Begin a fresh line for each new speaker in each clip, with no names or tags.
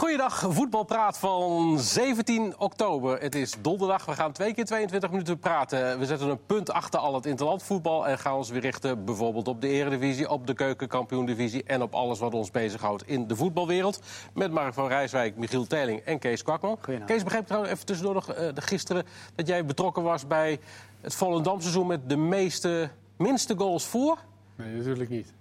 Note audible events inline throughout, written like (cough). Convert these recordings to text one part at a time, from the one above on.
Goeiedag, voetbalpraat van 17 oktober. Het is donderdag, we gaan twee keer 22 minuten praten. We zetten een punt achter al het interlandvoetbal... en gaan ons weer richten bijvoorbeeld op de eredivisie... op de keukenkampioendivisie en op alles wat ons bezighoudt in de voetbalwereld. Met Mark van Rijswijk, Michiel Teling en Kees Kwakman. Kees, begreep trouwens even tussendoor nog uh, gisteren... dat jij betrokken was bij het Volendam-seizoen... met de meeste, minste goals voor?
Nee, natuurlijk niet.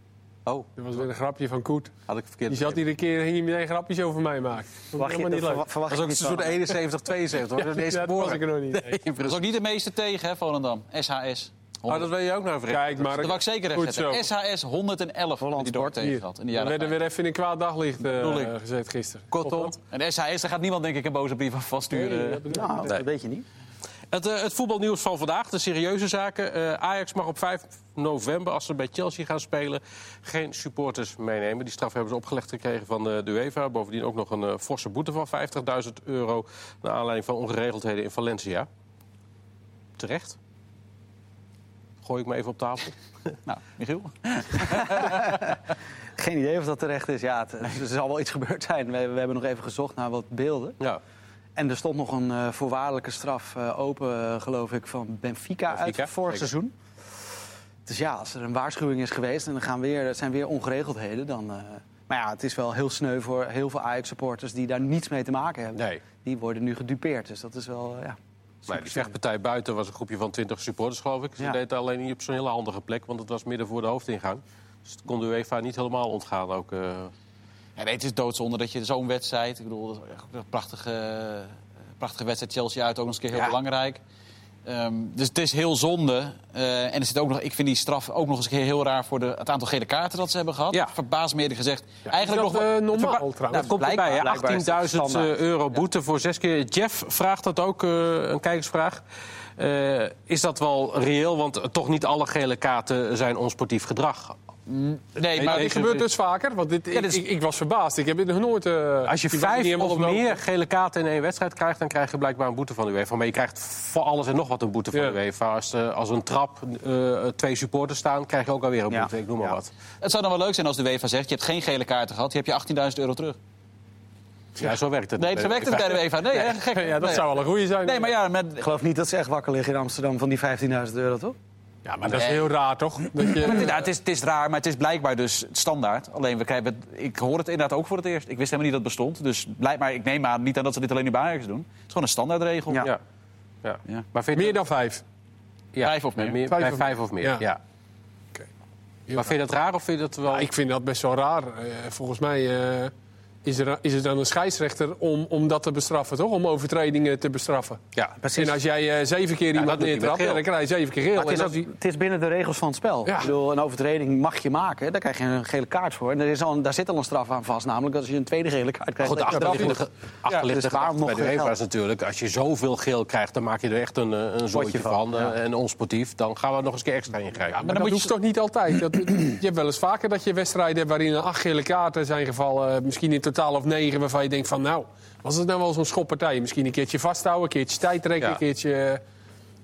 Oh.
Dat was weer een grapje van Koet.
Had ik verkeerd
Die zat iedere keer ging je meteen grapjes over mij maken. Dat was helemaal niet leuk.
Dat was ook een soort 71, 72. (laughs)
Ja, dat was ik er nog niet.
Nee, dat was ook niet de meeste tegen, hè, Volendam. SHS.
Oh, dat wil je ook nog even
Kijk, maar
dat ik zeker
Goed
recht zetten. SHS 111 Holland die door tegen had. In de
We
jaren
werden weer even in een kwaad daglicht uh, gezet gisteren.
Kortom.
En SHS, daar gaat niemand denk ik een boze brief van vaststuren.
Nee, dat,
Nou, dat weet je niet.
Het, uh, het, voetbalnieuws van vandaag, de serieuze zaken. Uh, Ajax mag op 5 november, als ze bij Chelsea gaan spelen, geen supporters meenemen. Die straf hebben ze opgelegd gekregen van de, de UEFA. Bovendien ook nog een uh, forse boete van 50.000 euro... naar aanleiding van ongeregeldheden in Valencia. Terecht. Gooi ik me even op tafel. (laughs)
nou, Michiel? (laughs)
Geen idee of dat terecht is. Ja, het, er zal wel iets gebeurd zijn. We, we hebben nog even gezocht naar wat beelden.
Ja.
En er stond nog een uh, voorwaardelijke straf uh, open, uh, geloof ik, van Benfica,
Benfica
uit vorig
zeker.
seizoen. Dus ja, als er een waarschuwing is geweest en er, gaan weer, er zijn weer ongeregeldheden, dan... maar ja, het is wel heel sneu voor heel veel Ajax-supporters die daar niets mee te maken hebben.
Nee.
Die worden nu gedupeerd, dus dat is wel, ja...
Maar die vechtpartij buiten was een groepje van 20 supporters, geloof ik. Ze
Ja.
deden alleen niet op zo'n hele handige plek, want het was midden voor de hoofdingang. Dus het kon de UEFA niet helemaal ontgaan. Ook, uh...
Ja, nee, het is doodzonde dat je zo'n wedstrijd... Ik bedoel, dat een prachtige, prachtige wedstrijd. Chelsea uit ook nog eens een keer heel
Ja.
belangrijk. Um, dus het is heel zonde. Uh, en er zit ook nog, ik vind die straf ook nog eens een keer heel raar... voor de, het aantal gele kaarten dat ze hebben gehad.
Ja.
Me eerlijk gezegd.
Eigenlijk
nog wel-
uh, normaal
Nou,
trouwens.
het komt erbij,
blijkbaar is het
18.000
standaard.
euro boete voor zes keer. Jeff vraagt dat ook, eh, een kijkersvraag. Eh, is dat wel reëel? Want toch niet alle gele kaarten zijn onsportief gedrag.
Nee,
Nee,
maar
dit gebeurt dus vaker, want dit,
Ja,
ik,
dit is-
ik, ik was verbaasd. Ik heb dit nog nooit... uh,
Als je vijf of meer gele kaarten in één wedstrijd krijgt... dan krijg je blijkbaar een boete van de UEFA. Maar je krijgt voor alles en nog wat een boete van
Ja.
de UEFA. Als, eh, als een trap eh, twee supporters staan, krijg je ook alweer een
Ja.
boete. Ik noem maar
Ja.
wat.
het zou dan wel leuk zijn als de UEFA zegt... je hebt geen gele kaarten gehad, je hebt je 18.000 euro terug.
Ja, zo werkt het.
Nee, zo werkt het bij de UEFA. Nee, hè, gek. (laughs)
Ja, dat
Nee.
zou wel een goede zijn.
Nee, maar ja, met,
Ik geloof niet dat ze echt wakker liggen in Amsterdam van die 15.000 euro, toch?
Ja, maar dat is heel raar, toch? (clears throat) Dat je,
Ja, het, is, het is raar, maar het is blijkbaar dus standaard. Alleen, we krijgen het, ik hoor het inderdaad ook voor het eerst. Ik wist helemaal niet dat het bestond. Dus blijkbaar, ik neem aan niet aan dat ze dit alleen nu bij Ajax doen. Het is gewoon een standaardregel.
Ja.
Ja. Ja.
Ja.
Maar vind je-
meer dan vijf.
ja,
Vijf of meer.
Bij
Vijf
bij
of
vijf of meer,
Ja.
ja.
Oké.
Maar vind je dat raar of vind je dat wel...
Ja, ik vind dat best wel raar. Eh, volgens mij eh, is, er, is het aan een scheidsrechter om, om dat te bestraffen, toch? Om overtredingen te bestraffen.
ja,
En als jij eh, zeven keer iemand neertrapt, ja, dan krijg je zeven keer geel.
Maar het, is ook,
die-
het is binnen de regels van het spel.
Ja.
Ik bedoel, een overtreding mag je maken, daar krijg je een gele kaart voor. En er is al, een- daar zit al een straf aan vast, namelijk als je een tweede gele kaart krijgt.
Goed, de
je eraf
achterliggende, achterliggende
dus
gedachte bij
nog
de is natuurlijk... als je zoveel geel krijgt, dan maak je er echt een, eh, een zooitje
van,
van. eh,
ja.
En onsportief, dan gaan we nog eens een keer extra ingrijpen.
Ja, maar,
dan
dat
moet
hoeft
je-
toch niet altijd? Dat, (clears throat) je hebt wel eens vaker dat je wedstrijden hebt waarin er acht gele kaarten zijn gevallen. Misschien in totaal of negen, waarvan je denkt van nou, was het nou wel zo'n schoppartij? Misschien een keertje vasthouden, een keertje tijd trekken,
Ja.
een keertje...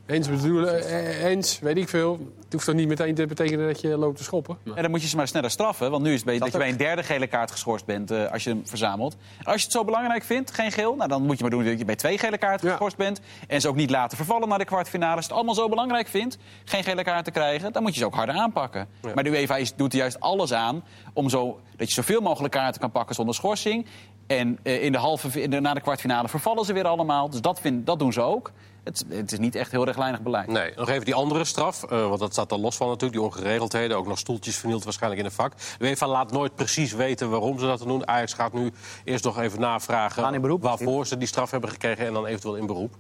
Eens bedoelen, eh, eens, weet ik veel. Het hoeft toch niet meteen te betekenen dat je loopt te schoppen?
En dan moet je ze maar sneller straffen. Want nu is het bij- dat, je bij een derde gele kaart geschorst bent eh, als je hem verzamelt. Als je het zo belangrijk vindt, geen geel, nou, dan moet je maar doen dat je bij twee gele kaarten
Ja.
geschorst bent. En ze ook niet laten vervallen naar de kwartfinale. Als je het allemaal zo belangrijk vindt, geen gele kaart te krijgen, dan moet je ze ook harder aanpakken. Maar de UEFA doet er juist alles aan om zo, dat je zoveel mogelijk kaarten kan pakken zonder schorsing. En eh, in de halve, in de, na de kwartfinale vervallen ze weer allemaal. Dus dat, vind, dat doen ze ook. Het, het is niet echt heel rechtlijnig beleid.
Nee, nog even die andere straf, eh, want dat staat er los van natuurlijk, die ongeregeldheden. Ook nog stoeltjes vernield waarschijnlijk in een vak. De UEFA laat nooit precies weten waarom ze dat doen. Ajax gaat nu eerst nog even navragen
beroep,
waarvoor ze die straf hebben gekregen... en dan eventueel in beroep.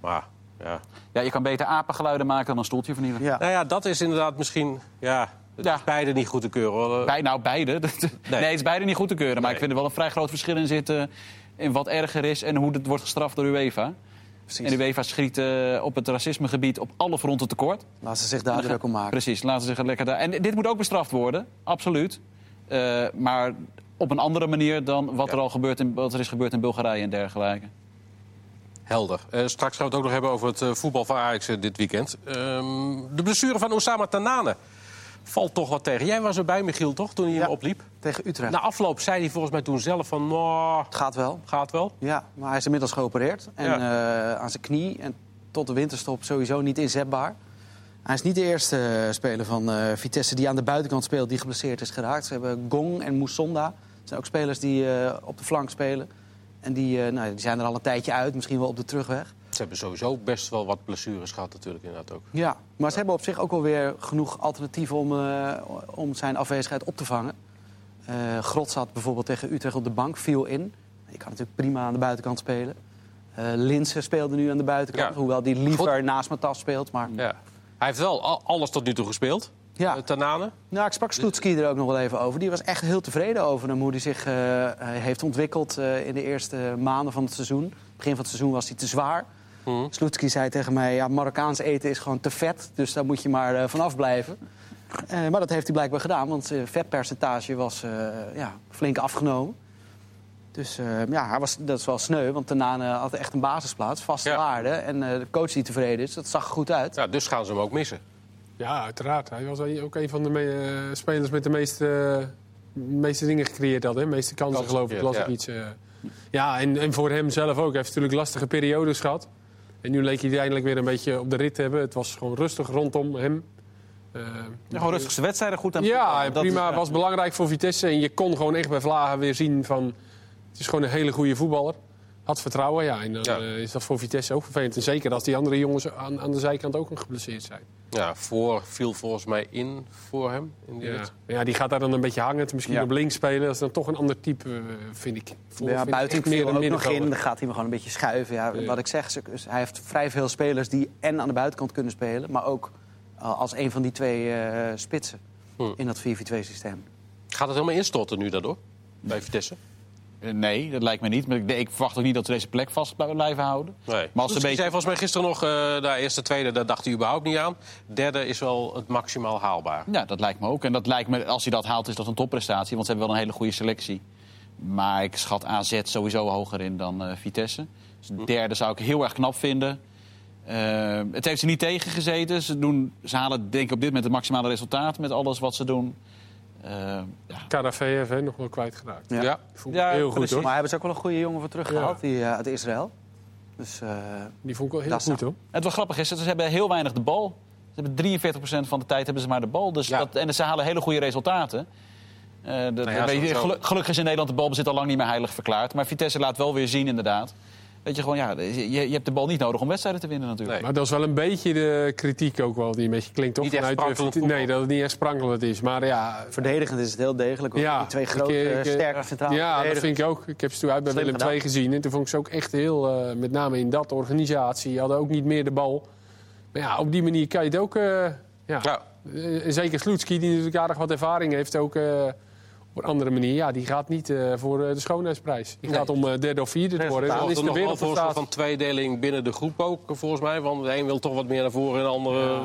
Maar, ja...
Ja, je kan beter apengeluiden maken dan een stoeltje vernielen.
Ja.
Nou ja, dat is inderdaad misschien... Ja, het
Ja.
is beide niet goed te keuren.
Bij, nou, beide. (laughs) nee. het is beide niet goed te keuren. Maar
Nee.
ik vind er wel een vrij groot verschil in zitten... in wat erger is en hoe het wordt gestraft door UEFA. En de UEFA schiet eh, op het racismegebied op alle fronten tekort.
Laat ze zich daar druk om maken.
Precies, laten ze zich lekker daar... En dit moet ook bestraft worden, absoluut. Eh, maar op een andere manier dan wat, er al gebeurt in, wat er is gebeurd in Bulgarije en dergelijke.
Helder. Eh, straks gaan we het ook nog hebben over het voetbal van Ajax dit weekend. Ehm, de blessure van Osama Tanane valt toch wat tegen. Jij was erbij, Michiel, toch, toen hij
Ja.
hem opliep?
Tegen Utrecht.
Na afloop zei hij volgens mij toen zelf van... Nou,
het gaat wel.
gaat wel.
Ja, maar hij is inmiddels geopereerd. En
Ja.
eh, aan zijn knie. En tot de winterstop sowieso niet inzetbaar. Hij is niet de eerste eh, speler van eh, Vitesse die aan de buitenkant speelt... die geblesseerd is geraakt. Ze hebben Gong en Moussonda. Dat zijn ook spelers die op de flank spelen. En die, nou, die zijn er al een tijdje uit. Misschien wel op de terugweg.
Ze hebben sowieso best wel wat blessures gehad natuurlijk inderdaad ook.
Ja, maar ze hebben op zich ook wel weer genoeg alternatieven... om, eh, om zijn afwezigheid op te vangen. Eh Grot zat bijvoorbeeld tegen Utrecht op de bank, viel in. Je kan natuurlijk prima aan de buitenkant spelen. Eh Linse speelde nu aan de buitenkant,
Ja.
hoewel die liever
Goed.
naast Matas speelt. Maar
Ja. Hij heeft wel al- alles tot nu toe gespeeld.
ja.
Tanane.
nou, ik sprak Sloetski er ook nog wel even over. Die was echt heel tevreden over hem, hoe hij zich heeft ontwikkeld in de eerste maanden van het seizoen. Begin van het seizoen was hij te zwaar.
Mhm.
Sloetski zei tegen mij, ja, Marokkaans eten is gewoon te vet. Dus daar moet je maar eh, vanaf blijven. Eh, maar dat heeft hij blijkbaar gedaan, want zijn vetpercentage was eh, ja, flink afgenomen. Dus eh, ja, hij was, dat is wel sneu, want Tanane had echt een basisplaats, vaste
Ja.
waarde. En eh, de coach die tevreden is, dat zag er goed uit.
Ja, dus gaan ze hem ook missen.
Ja, uiteraard. Hij was ook een van de me- eh, spelers met de meeste, meeste dingen gecreëerd had. Hè? De meeste kansen,
Kansen
geloof ik. Las ik iets. eh. ja, en, en voor hem zelf ook. Hij heeft natuurlijk lastige periodes gehad. En nu leek hij eindelijk weer een beetje op de rit te hebben. Het was gewoon rustig rondom hem. Eh,
Ja, gewoon rustigste wedstrijden goed aan
Ja, prima.
is-
was belangrijk voor Vitesse. En je kon gewoon echt bij Vlagen weer zien van... Het is gewoon een hele goede voetballer. Had vertrouwen, ja. En dan
Ja.
eh, is dat voor Vitesse ook vervelend. En zeker als die andere jongens aan, aan de zijkant ook nog geblesseerd zijn.
Ja, voor viel volgens mij in voor hem. In die
Ja. die gaat daar dan een beetje hangen. Misschien
Ja.
op links spelen. Dat is dan toch een ander type, eh, vind ik. Voor,
Ja,
vind ik
buiten viel
een
ook nog in. Dan gaat hij me gewoon een beetje schuiven. Ja,
Ja.
Wat ik zeg, ze- hij heeft vrij veel spelers die en aan de buitenkant kunnen spelen... maar ook eh, als een van die twee eh, spitsen
Hm.
in dat 4-4-2-systeem.
Gaat het helemaal instorten nu daardoor? Bij Vitesse?
Eh, Nee, dat lijkt me niet. Maar ik, ik verwacht ook niet dat ze deze plek vast blij- blijven houden.
Nee.
Maar als ze beetje-
zei volgens mij gisteren nog, eh de eerste, tweede, daar dacht hij überhaupt niet aan. Derde is wel het maximaal haalbaar.
Ja, dat lijkt me ook. En dat lijkt me, als hij dat haalt, is dat een topprestatie. Want ze hebben wel een hele goede selectie. Maar ik schat AZ sowieso hoger in dan eh, Vitesse. Dus de derde zou ik heel erg knap vinden. Het heeft ze niet tegengezeten. Ze, doen, ze halen denk ik op dit moment het maximale resultaat met alles wat ze doen. Eh, ja.
KDVF, hè, nog wel kwijtgeraakt.
Ja.
Ja.
Vond ik heel goed, hoor.
Maar hebben ze ook wel een goede jongen voor teruggehaald,
Ja.
die, eh, uit Israël. Dus eh,
Die vond ik wel heel
Dat is
goed,
nou-
hoor.
Het wat grappig is, ze hebben heel weinig de bal. Ze hebben 43% van de tijd hebben ze maar de bal. Dus
Ja.
dat, en ze halen hele goede resultaten. Eh, dat,
Nou ja,
weet je,
sowieso.
gelu- gelukkig is in Nederland de balbezit al lang niet meer heilig verklaard. Maar Vitesse laat wel weer zien, inderdaad. Dat je gewoon, ja, je, je hebt de bal niet nodig om wedstrijden te winnen natuurlijk.
Nee.
Maar dat is wel een beetje de kritiek ook wel die een beetje klinkt, toch?
Niet echt
Vanuit, eh, Nee, dat het niet echt sprankelend is. Maar ja,
verdedigend is het heel degelijk.
Ja,
die twee
ik-
grote,
ik-
sterke centrale
ja, dat vind ik ook. Ik heb ze toen uit bij
Slim
Willem. II gezien. En toen vond ik ze ook echt heel, eh, met name in dat organisatie, die hadden ook niet meer de bal. Maar ja, op die manier kan je het ook... eh, ja.
Ja.
Eh, en zeker Sloetski, die natuurlijk aardig wat ervaring heeft, ook eh, op een andere manier. Ja, die gaat niet eh, voor eh, de schoonheidsprijs. Die
Nee.
gaat om eh, derde of vierde te worden. Dan is
er
de
een
wereldprestatie.
van tweedeling binnen de groep ook, volgens mij. Want de een wil toch wat meer naar voren en de andere...
Ja.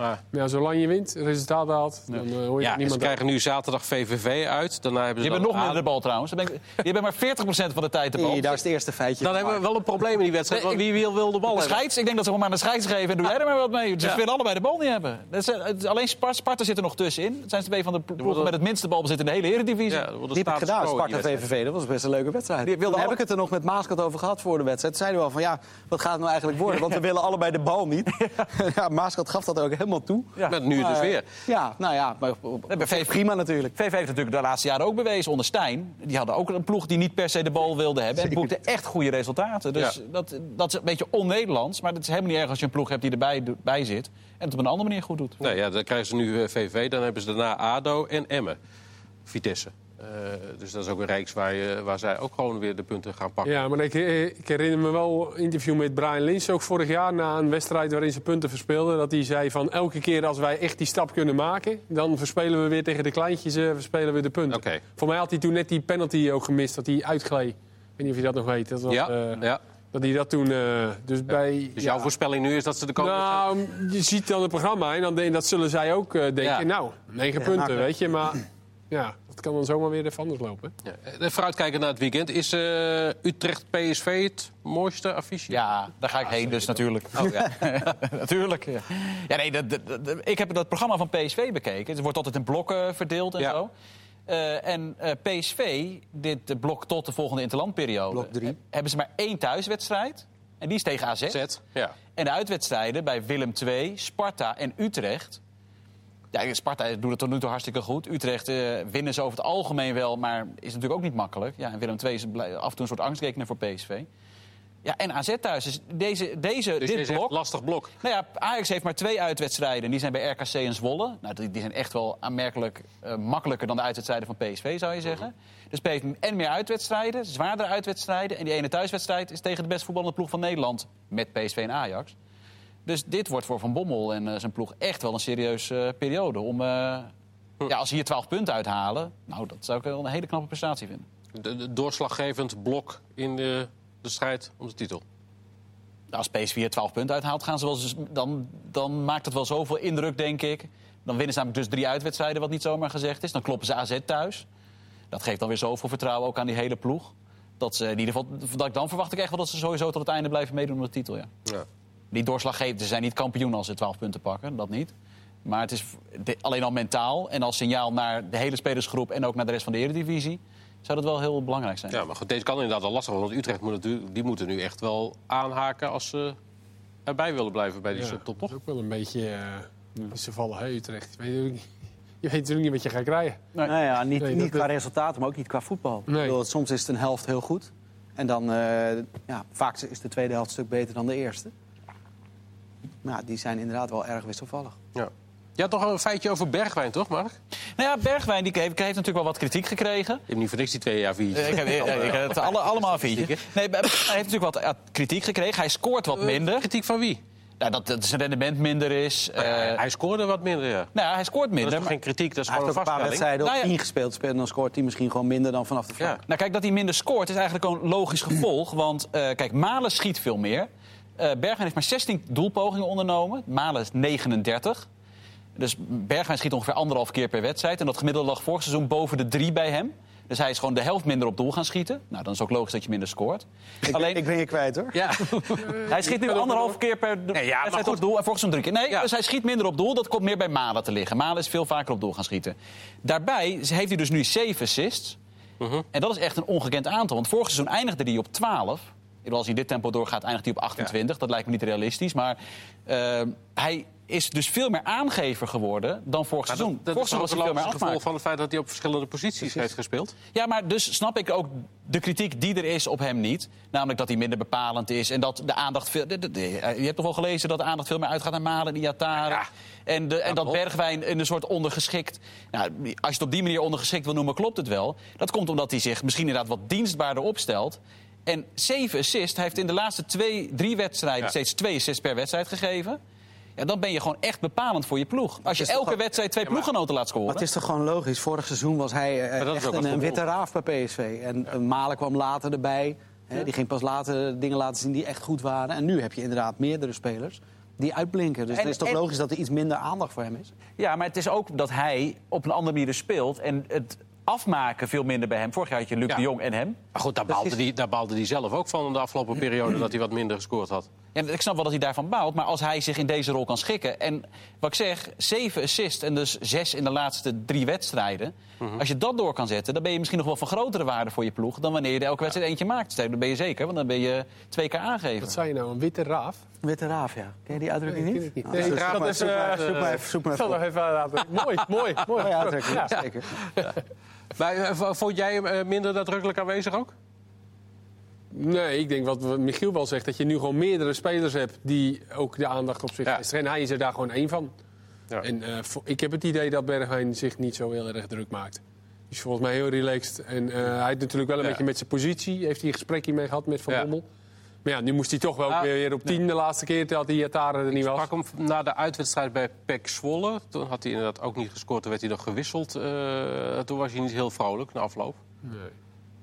Maar
Ja, zolang je wint, resultaat haalt, dan eh, hoor je
ja, ze krijgen nu zaterdag VVV uit. Daarna hebben ze
hebben
dan
nog minder de bal trouwens. Dan ben ik- Die hebben maar 40% van de tijd de bal.
Nee, daar is het eerste feitje.
Dan hebben we wel een probleem in die wedstrijd.
Nee,
wie wil, wil de bal
De
hebben?
scheids, ik denk dat ze gewoon maar aan de scheids geven en doe jij er maar wat mee. Ze
Ja.
willen allebei de bal niet hebben. Dat is, eh, het alleen Sparta, Sparta zit er nog tussenin. Het zijn twee van de ploegen met het minste balbezit in de hele Eredivisie.
Ja,
Die heb ik gedaan,
quo in
Sparta
die wedstrijd.
VVV. Dat was best een leuke wedstrijd.
Die wilde
heb ik het er nog met Maaskant over gehad voor de wedstrijd. Zeiden we al van, ja, wat gaat het nou eigenlijk worden? Want we (laughs) willen allebei de bal niet. ja, Maaskant gaf dat ook helemaal toe.
Ja.
Met nu dus weer.
Ja, nou ja, maar
VV
prima natuurlijk.
VV heeft natuurlijk de laatste jaren ook bewezen onder Stijn. Die hadden ook een ploeg die niet per se de bal wilde hebben. En boekte echt goede resultaten. Dus
Ja.
dat, dat is een beetje on-Nederlands. Maar dat is helemaal niet erg als je een ploeg hebt die erbij bij zit. En het op een andere manier goed doet.
Nee, ja, dan krijgen ze nu eh, VV, dan hebben ze daarna ADO en Emmen. Vitesse. Eh, dus dat is ook een reeks waar, je, waar zij ook gewoon weer de punten gaan pakken.
Ja, maar ik, ik herinner me wel een interview met Brian Lins ook vorig jaar na een wedstrijd waarin ze punten verspeelden. Dat hij zei van elke keer als wij echt die stap kunnen maken, dan verspelen we weer tegen de kleintjes, eh, verspelen we de punten.
Oké.
Voor mij had hij toen net die penalty ook gemist, dat hij uitgleed. Ik weet niet of je dat nog weet. Dat, was,
Ja,
eh,
ja.
dat hij dat toen. eh, dus bij.
Dus
ja.
jouw voorspelling nu is dat ze de komende...
Nou, je ziet dan het programma en dan denk, dat zullen zij ook eh, denken.
Ja.
Nou, negen punten, weet je. Maar ja, dat kan dan zomaar weer even anders lopen.
Ja, eh, vooruitkijken naar het weekend. Is eh, Utrecht-PSV het mooiste affiche?
Ja, daar ga ik heen dus natuurlijk.
Oh, ja. (laughs)
natuurlijk. Ja, ja nee, dat, dat- dat- ik heb dat programma van PSV bekeken. Het wordt altijd in blokken verdeeld en
Ja.
zo. Eh, en eh, PSV, dit blok tot de volgende interlandperiode...
Blok drie.
hebben ze maar één thuiswedstrijd. En die is tegen AZ.
Ja.
En de uitwedstrijden bij Willem II, Sparta en Utrecht... Ja, Sparta doet het tot nu toe hartstikke goed. Utrecht eh, winnen ze over het algemeen wel, maar is natuurlijk ook niet makkelijk. Ja, en Willem II is af en toe een soort angstrekener voor PSV. Ja, en AZ thuis. Dus deze, deze,
Dus
dit blok...
een lastig blok.
Nou ja, Ajax heeft maar twee uitwedstrijden. Die zijn bij RKC en Zwolle. Nou, die, die zijn echt wel aanmerkelijk eh, makkelijker dan de uitwedstrijden van PSV, zou je zeggen. Dus PSV heeft en meer uitwedstrijden, zwaardere uitwedstrijden. En die ene thuiswedstrijd is tegen de best voetballende ploeg van Nederland. Met PSV en Ajax. Dus dit wordt voor Van Bommel en eh, zijn ploeg echt wel een serieuze periode. Om, eh, ja, als ze hier 12 punten uithalen, nou, dat zou ik wel een hele knappe prestatie vinden.
De, de doorslaggevend blok in de, de strijd om de titel.
Nou, Als PSV hier 12 punten uithaalt, gaan ze wel, dan, dan maakt het wel zoveel indruk, denk ik. Dan winnen ze namelijk dus drie uitwedstrijden, wat niet zomaar gezegd is. Dan kloppen ze AZ thuis. Dat geeft dan weer zoveel vertrouwen ook aan die hele ploeg. Dat, ze in ieder geval, dat ik dan verwacht ik echt wel dat ze sowieso tot het einde blijven meedoen om de titel. Ja.
Ja.
Die doorslaggevend, ze zijn niet kampioen als ze 12 punten pakken, dat niet. Maar het is alleen al mentaal en als signaal naar de hele spelersgroep en ook naar de rest van de Eredivisie... zou dat wel heel belangrijk zijn.
ja, maar goed, deze kan inderdaad wel lastig worden. Want Utrecht moet natuurlijk, die moeten nu echt wel aanhaken als ze erbij willen blijven bij die
Ja,
subtop,
dat
toch?
is ook wel een beetje... eh Ze vallen hey, Utrecht. Je weet, natuurlijk niet- (laughs) je weet natuurlijk niet wat je gaat krijgen.
Nee.
Nou ja, niet,
Nee,
niet
dat-
qua resultaten, maar ook niet qua voetbal.
Nee.
Ik bedoel, soms is het een helft heel goed. En dan, eh, ja, vaak is de tweede helft een stuk beter dan de eerste. Maar ja, die zijn inderdaad wel erg wisselvallig.
Ja. Je had nog een feitje over Bergwijn, toch, Mark?
Nou ja, Bergwijn die heeft, heeft natuurlijk wel wat kritiek gekregen.
Je hebt niet voor niks die twee jaar vier.
Eh, Ik heb, eh, ik heb het alle, (laughs) allemaal een vier. Nee, hij heeft natuurlijk wat eh, kritiek gekregen. Hij scoort wat minder.
Kritiek van wie?
Nou, dat, dat zijn rendement minder is. eh,
hij scoorde wat minder, ja.
nou ja, hij scoort
Dat is
minder.
toch geen kritiek, dat is
Hij
gewoon
heeft
een
ook een paar
vaststelling.
wedstrijden op
Nou ja.
10 gespeeld. speelt, Dan scoort hij misschien gewoon minder dan vanaf de flank.
Ja.
Nou, kijk, dat hij minder scoort is eigenlijk een logisch gevolg. Want eh, kijk, Malen schiet veel meer. Eh Bergwijn heeft maar 16 doelpogingen ondernomen. Malen is 39. Dus Bergwijn schiet ongeveer anderhalf keer per wedstrijd. En dat gemiddelde lag vorig seizoen boven de drie bij hem. Dus hij is gewoon de helft minder op doel gaan schieten. Nou, dan is het ook logisch dat je minder scoort.
Ik,
Alleen,
ik ben je kwijt hoor.
Ja, (laughs)
hij schiet nu anderhalf keer per
ja, maar
wedstrijd
goed.
op doel. En vorig seizoen drie keer. Nee,
Ja.
dus hij schiet minder op doel. Dat komt meer bij Malen te liggen. Malen is veel vaker op doel gaan schieten. Daarbij heeft hij dus nu 7 assists.
Mhm.
En dat is echt een ongekend aantal. Want vorig seizoen eindigde hij op 12. Als hij dit tempo doorgaat, eindigt hij op 28. Dat lijkt me niet realistisch. Maar eh, hij is dus veel meer aangever geworden dan vorig
Maar
seizoen.
dat, dat
vorig
is
was veel meer
gevolg van het feit dat hij op verschillende posities heeft gespeeld.
Ja, maar dus snap ik ook de kritiek die er is op hem niet. Namelijk dat hij minder bepalend is en dat de aandacht veel... de- de- de- je hebt toch wel gelezen dat de aandacht veel meer uitgaat naar Malen en Iataren.
Ja.
En, de, en dat. Bergwijn in een soort ondergeschikt... Nou, als je het op die manier ondergeschikt wil noemen, klopt het wel. Dat komt omdat hij zich misschien inderdaad wat dienstbaarder opstelt. En zeven assists, hij heeft in de laatste twee, drie wedstrijden...
Ja.
steeds twee assists per wedstrijd gegeven. Ja, dan ben je gewoon echt bepalend voor je ploeg. Als je elke wedstrijd twee ploeggenoten laat scoren...
Maar het is toch gewoon logisch. Vorig seizoen was hij eh,
Maar dat is
echt een, een witte raaf bij PSV. En eh, Malen kwam later erbij. Hè, Die ging pas later dingen laten zien die echt goed waren. En nu heb je inderdaad meerdere spelers die uitblinken. Dus
En-
het is toch
en-
logisch dat er iets minder aandacht voor hem is.
Ja, maar het is ook dat hij op een andere manier speelt. En het afmaken veel minder bij hem. Vorig jaar had je Luc
Ja.
de Jong en hem.
Maar goed, daar baalde, hij, daar baalde hij zelf ook van in de afgelopen periode dat hij wat minder gescoord had.
Ja, ik snap wel dat hij daarvan baalt. Maar als hij zich in deze rol kan schikken. En wat ik zeg, zeven assists en dus zes in de laatste drie wedstrijden.
Mhm.
Als je dat door kan zetten, dan ben je misschien nog wel van grotere waarde voor je ploeg. Dan wanneer je er elke wedstrijd eentje maakt. Dat ben je zeker, want dan ben je twee keer aangegeven.
Wat zei je nou, een witte raaf?
Witte raaf, ja. Ken je die uitdrukking
Nee,
niet?
ken ik niet.
Nou,
Nee,
zoek
dat
maar-
is,
zoek maar-
eh,
zoek maar even- zoek maar
Ik zal
even
nog
op.
even laten. mooi, (laughs) mooi, mooi. Ja.
zeker.
Maar eh, vond jij hem eh, minder nadrukkelijk aanwezig ook?
Nee, ik denk wat Michiel wel zegt, dat je nu gewoon meerdere spelers hebt die ook de aandacht op zich
Ja.
En hij is er daar gewoon één van.
Ja.
En eh, ik heb het idee dat Bergwijn zich niet zo heel erg druk maakt. Hij is volgens mij heel relaxed. En eh, hij heeft natuurlijk wel een
Ja.
beetje met zijn positie. Heeft hij een gesprekje mee gehad met Van. Bommel. Maar ja, nu moest hij toch wel weer op tien de laatste keer. Terwijl die Yataren er niet was.
Sprak hem na de uitwedstrijd bij PEC Zwolle. Toen had hij inderdaad ook niet gescoord. Toen werd hij nog gewisseld. Eh, toen was hij niet heel vrolijk na afloop.
Nee.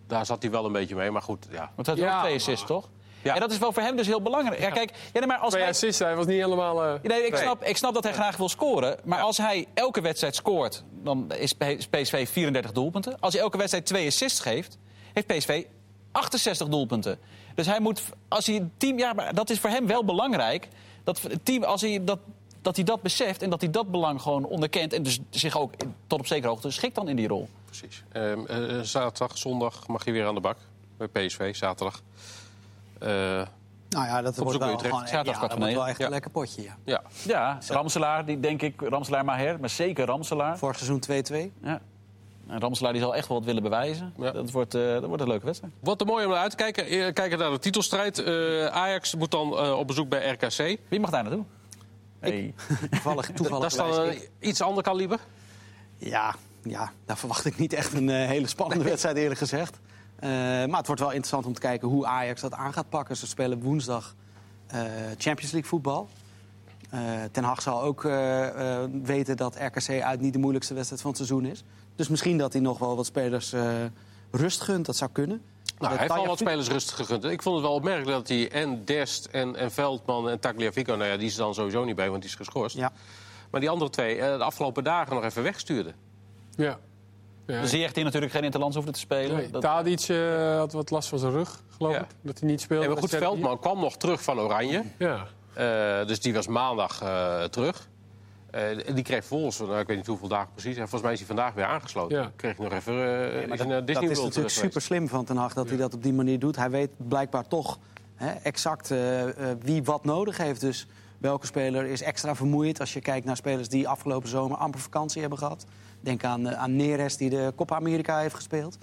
Daar zat hij wel een beetje mee, maar goed, ja.
Want hij had
Ja,
ook twee
maar-
assists, toch?
Ja.
En dat is wel voor hem dus heel belangrijk. Ja, kijk, ja, nee, maar als
Twee
hij...
assists, hij was niet helemaal... eh,
Nee, ik,
Nee.
snap, ik snap dat hij graag wil scoren. Maar als hij elke wedstrijd scoort, dan is P- PSV 34 doelpunten. Als hij elke wedstrijd twee assists geeft, heeft PSV 68 doelpunten. Dus hij moet, als hij een team, ja, maar dat is voor hem wel belangrijk. Dat het team, als hij dat, dat hij dat beseft en dat hij dat belang gewoon onderkent. En dus zich ook tot op zekere hoogte schikt dan in die rol.
Precies. Ehm, eh, zaterdag, zondag mag je weer aan de bak bij PSV. Zaterdag. Eh,
Nou ja, dat
Op
wordt
zoek naar
wel,
Utrecht.
gewoon, ja, dat
voor
wordt wel echt
Ja.
een lekker potje, ja.
ja.
Ja, Ramselaar, die denk ik, Ramselaar Maher, maar zeker Ramselaar.
Vorig seizoen 2-2.
Ja. En Ramselaar die zal echt wel wat willen bewijzen.
Ja.
Dat, wordt, eh, dat wordt een leuke wedstrijd.
Wat er mooi om naar uit te kijken. Eh, Kijken naar de titelstrijd. Eh, Ajax moet dan eh, op bezoek bij RKC.
Wie mag daar naartoe? Hey.
Toevallig, toevallig (laughs)
Dat is dan
ik.
iets ander kaliber.
Ja, ja, daar verwacht ik niet echt een eh, hele spannende wedstrijd, eerlijk gezegd. Eh, maar het wordt wel interessant om te kijken hoe Ajax dat aan gaat pakken. Ze spelen woensdag eh, Champions League voetbal. Ten Hag zal ook weten dat RKC uit niet de moeilijkste wedstrijd van het seizoen is. Dus misschien dat hij nog wel wat spelers rust gunt. Dat zou kunnen.
Nou, hij heeft al wat spelers rustig gegund. Ik vond het wel opmerkelijk dat hij en Dest en, en Veldman en Tagliafico... nou ja, die is er dan sowieso niet bij, want die is geschorst.
Ja.
Maar die andere twee de afgelopen dagen nog even wegstuurde.
Ja. ja.
Ziyech die natuurlijk geen interlands hoefde te spelen.
Nee,
Dat-
Tadic eh, had wat last van zijn rug, geloof
Ja.
ik. Dat hij niet speelde.
En maar goed, Veldman kwam nog terug van Oranje.
Ja.
Eh, dus die was maandag eh, terug. Eh, die kreeg volgens, nou, ik weet niet hoeveel dagen precies... en volgens mij is hij vandaag weer aangesloten.
Ja.
Kreeg hij nog even uh,
Maar
is
dat, dat is natuurlijk super slim van Ten Hag dat hij dat op die manier doet. Hij weet blijkbaar toch hè, exact wie wat nodig heeft. Dus welke speler is extra vermoeid als je kijkt naar spelers die afgelopen zomer amper vakantie hebben gehad. Denk aan, eh, aan Neres die de Copa America heeft gespeeld.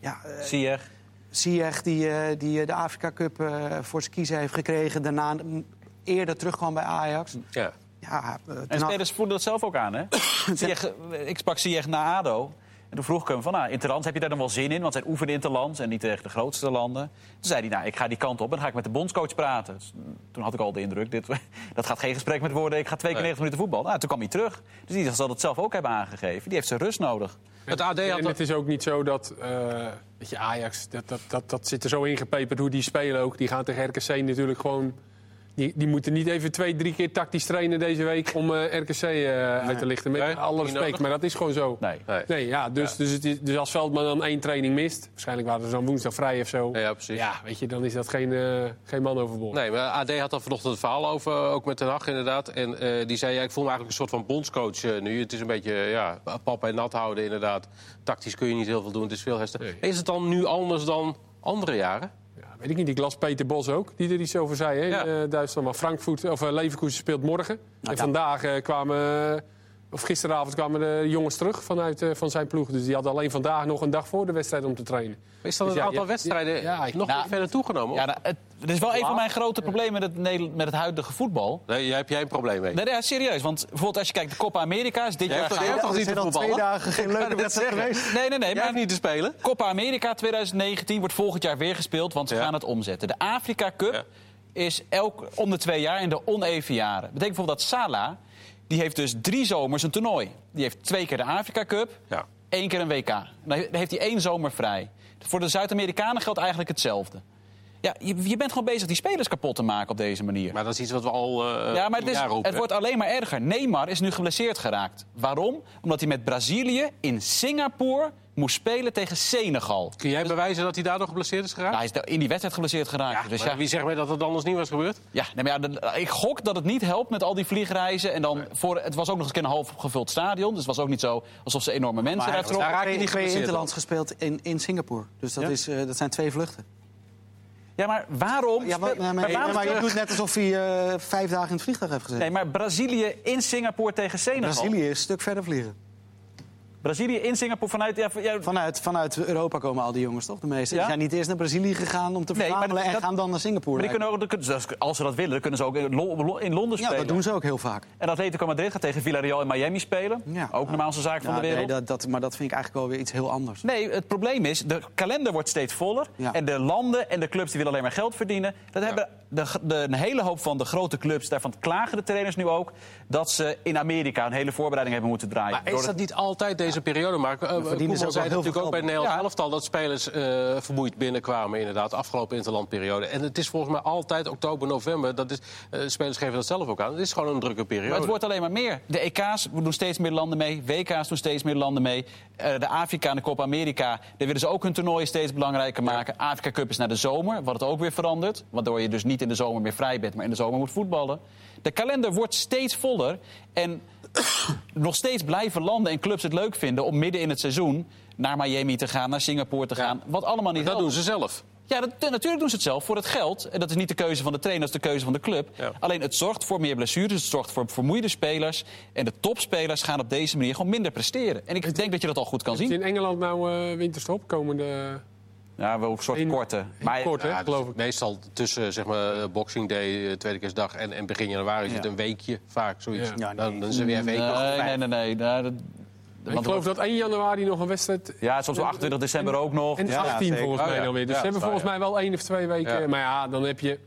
Ja, eh,
Ziyech.
Ziyech die, eh, die eh, de Afrika Cup eh, voor zijn kiezen heeft gekregen. Daarna eerder terugkwam bij Ajax.
Ja.
Ja, eh,
En spelers voelden dat zelf ook aan, hè? (coughs) Eh, ik sprak Ziyech na ADO. En toen vroeg ik hem van, nou, Interlands, heb je daar dan wel zin in? Want zijn oefenen Interlands en niet tegen de grootste landen. Toen zei hij, nou, ik ga die kant op en dan ga ik met de bondscoach praten. Dus, mm, toen had ik al de indruk, dit, (laughs) dat gaat geen gesprek met woorden. Ik ga twee keer
Nee.
90 minuten voetbal. Nou, toen kwam hij terug. Dus die zal dat zelf ook hebben aangegeven. Die heeft zijn rust nodig.
Het AD had
En het is ook niet zo dat, eh, dat je Ajax, dat, dat, dat, dat zit er zo ingepeperd hoe die spelen ook. Die gaan tegen RKC natuurlijk gewoon... Die, die moeten niet even twee, drie keer tactisch trainen deze week om eh, RKC eh, uit te lichten. Met
Nee,
alle respect, maar dat is gewoon zo.
Nee.
Nee.
Nee, ja, dus, Dus, het is, dus als Veldman dan één training mist, waarschijnlijk waren ze dan woensdag vrij of zo.
Ja, ja, precies.
Ja, weet je, dan is dat geen, eh, geen man overboord.
Nee, maar AD had daar vanochtend het verhaal over, ook met Ten Hag inderdaad. En eh, die zei, ja, ik voel me eigenlijk een soort van bondscoach nu. Het is een beetje, ja, pap en nat houden inderdaad. Tactisch kun je niet heel veel doen, het is veel herstel.
Nee.
Is het dan nu anders dan andere jaren?
Weet ik niet, ik las Peter Bos ook, die er iets over zei hè,
Ja.
eh, Duitsland. Maar Frankfurt, of uh, Leverkusen speelt morgen. en
ja.
vandaag eh, kwamen, eh, of gisteravond kwamen de jongens terug vanuit eh, van zijn ploeg. Dus die hadden alleen vandaag nog een dag voor de wedstrijd om te trainen.
Is dan
Dus
het
ja,
aantal
ja,
wedstrijden
ja,
nog
Nou,
verder toegenomen?
Ja, nou, het, het is wel een van mijn grote problemen met het, Nederland- met het huidige voetbal.
Nee, jij, heb jij een probleem mee?
Nee, nee, serieus. Want bijvoorbeeld als je kijkt, de Copa America is dit jaar...
toch- toch
er
niet
al twee dagen geen leuke wedstrijd geweest.
Nee, nee, nee. Maar
niet te spelen?
Copa America 2019 wordt volgend jaar weer gespeeld, want ze
Ja.
gaan het omzetten. De Afrika Cup
Ja.
is elk om de twee jaar in de oneven jaren. Dat betekent bijvoorbeeld dat Salah, die heeft dus drie zomers een toernooi. Die heeft twee keer de Afrika Cup,
Ja.
één keer een WK. Dan he- dan heeft hij één zomer vrij. Voor de Zuid-Amerikanen geldt eigenlijk hetzelfde. Ja, je, je bent gewoon bezig die spelers kapot te maken op deze manier.
Maar dat is iets wat we al eh
Ja, maar het, is,
roepen.
het wordt alleen maar erger. Neymar is nu geblesseerd geraakt. Waarom? Omdat hij met Brazilië in Singapore moest spelen tegen Senegal.
Kun jij bewijzen dat hij daardoor geblesseerd is geraakt?
Nou, hij is in die wedstrijd geblesseerd geraakt. dus
Maar
ja,
Wie zegt mij dat het anders niet was gebeurd?
ja, nee, maar ja, ik gok dat het niet helpt met al die vliegreizen. En dan voor, het was ook nog eens een half gevuld stadion. Dus het was ook niet zo alsof ze enorme mensen
Maar
eruit
hij
trokken.
Daar raak je
heeft
niet
twee, interlands gespeeld in, in Singapore. Dus dat,
Ja?
is, eh, dat zijn twee vluchten.
Ja, maar waarom?
Ja, maar, maar,
maar waarom-
maar je doet net alsof hij eh, vijf dagen in het vliegtuig heeft gezeten.
Nee, maar Brazilië in Singapore tegen Senegal.
Brazilië is een stuk verder vliegen.
Brazilië in Singapore vanuit... Ja, ja,
Vanuit, vanuit Europa komen al die jongens, toch? De meeste.
Ja?
Die zijn niet eerst naar Brazilië gegaan om te
Nee, maar
verzamelen... en
dat-
gaan dan naar Singapore.
maar die kunnen ook, als ze dat willen, dan kunnen ze ook in Lo- in Londen spelen.
ja, dat doen ze ook heel vaak.
En Atletico Madrid gaat tegen Villarreal in Miami spelen.
Ja.
Ook de normaalste zaak van de wereld.
nee, dat, dat, maar dat vind ik eigenlijk wel weer iets heel anders.
Nee, het probleem is, de kalender wordt steeds voller.
Ja.
En de landen en de clubs die willen alleen maar geld verdienen. Dat hebben de, de, een hele hoop van de grote clubs, daarvan klagen de trainers nu ook... dat ze in Amerika een hele voorbereiding hebben moeten draaien.
Maar is dat niet altijd deze deze periode,
verdienen ze
Koeman zei natuurlijk ook bij het. Nederlands elftal... dat spelers eh, vermoeid binnenkwamen, inderdaad. Afgelopen interlandperiode. En het is volgens mij altijd oktober, november. Dat is, eh, spelers geven dat zelf ook aan. Het is gewoon een drukke periode.
Maar het wordt alleen maar meer. De EK's doen steeds meer landen mee. WK's doen steeds meer landen mee. Eh, de Afrika en de Copa America, daar willen ze ook hun toernooien steeds belangrijker maken. Afrika Cup is naar de zomer, wat het ook weer verandert. Waardoor je dus niet in de zomer meer vrij bent, maar in de zomer moet voetballen. De kalender wordt steeds voller. En (coughs) nog steeds blijven landen en clubs het leuk vinden om midden in het seizoen naar Miami te gaan, naar Singapore te gaan. Wat allemaal niet
dat
helpt.
doen ze zelf.
Ja, dat, natuurlijk doen ze het zelf voor het geld. En dat is niet de keuze van de trainer, dat is de keuze van de club.
Ja.
Alleen het zorgt voor meer blessures, het zorgt voor vermoeide spelers. En de topspelers gaan op deze manier gewoon minder presteren. En ik denk dat je dat al goed kan
Is
zien.
in Engeland nou eh, winterstop komende...
Ja, wel een soort korte. Maar
kort, hè,
Ja, dus
geloof ik.
Meestal tussen zeg maar, eh, Boxing Day, eh, tweede kerstdag en, en begin januari is het
Ja.
een weekje vaak. Zoiets.
Ja.
Ja,
dan, dan is er weer een week nog.
nee, nee, nee, nee. Nou, dat-
Ik
want-
geloof dat 1 januari nog een wedstrijd...
Ja, soms wel 28 december ook nog.
En
Ja,
18
zeker.
volgens
Oh,
mij
ja.
dan weer. Dus ze hebben volgens mij wel één of twee weken.
Ja.
Maar ja, dan heb je...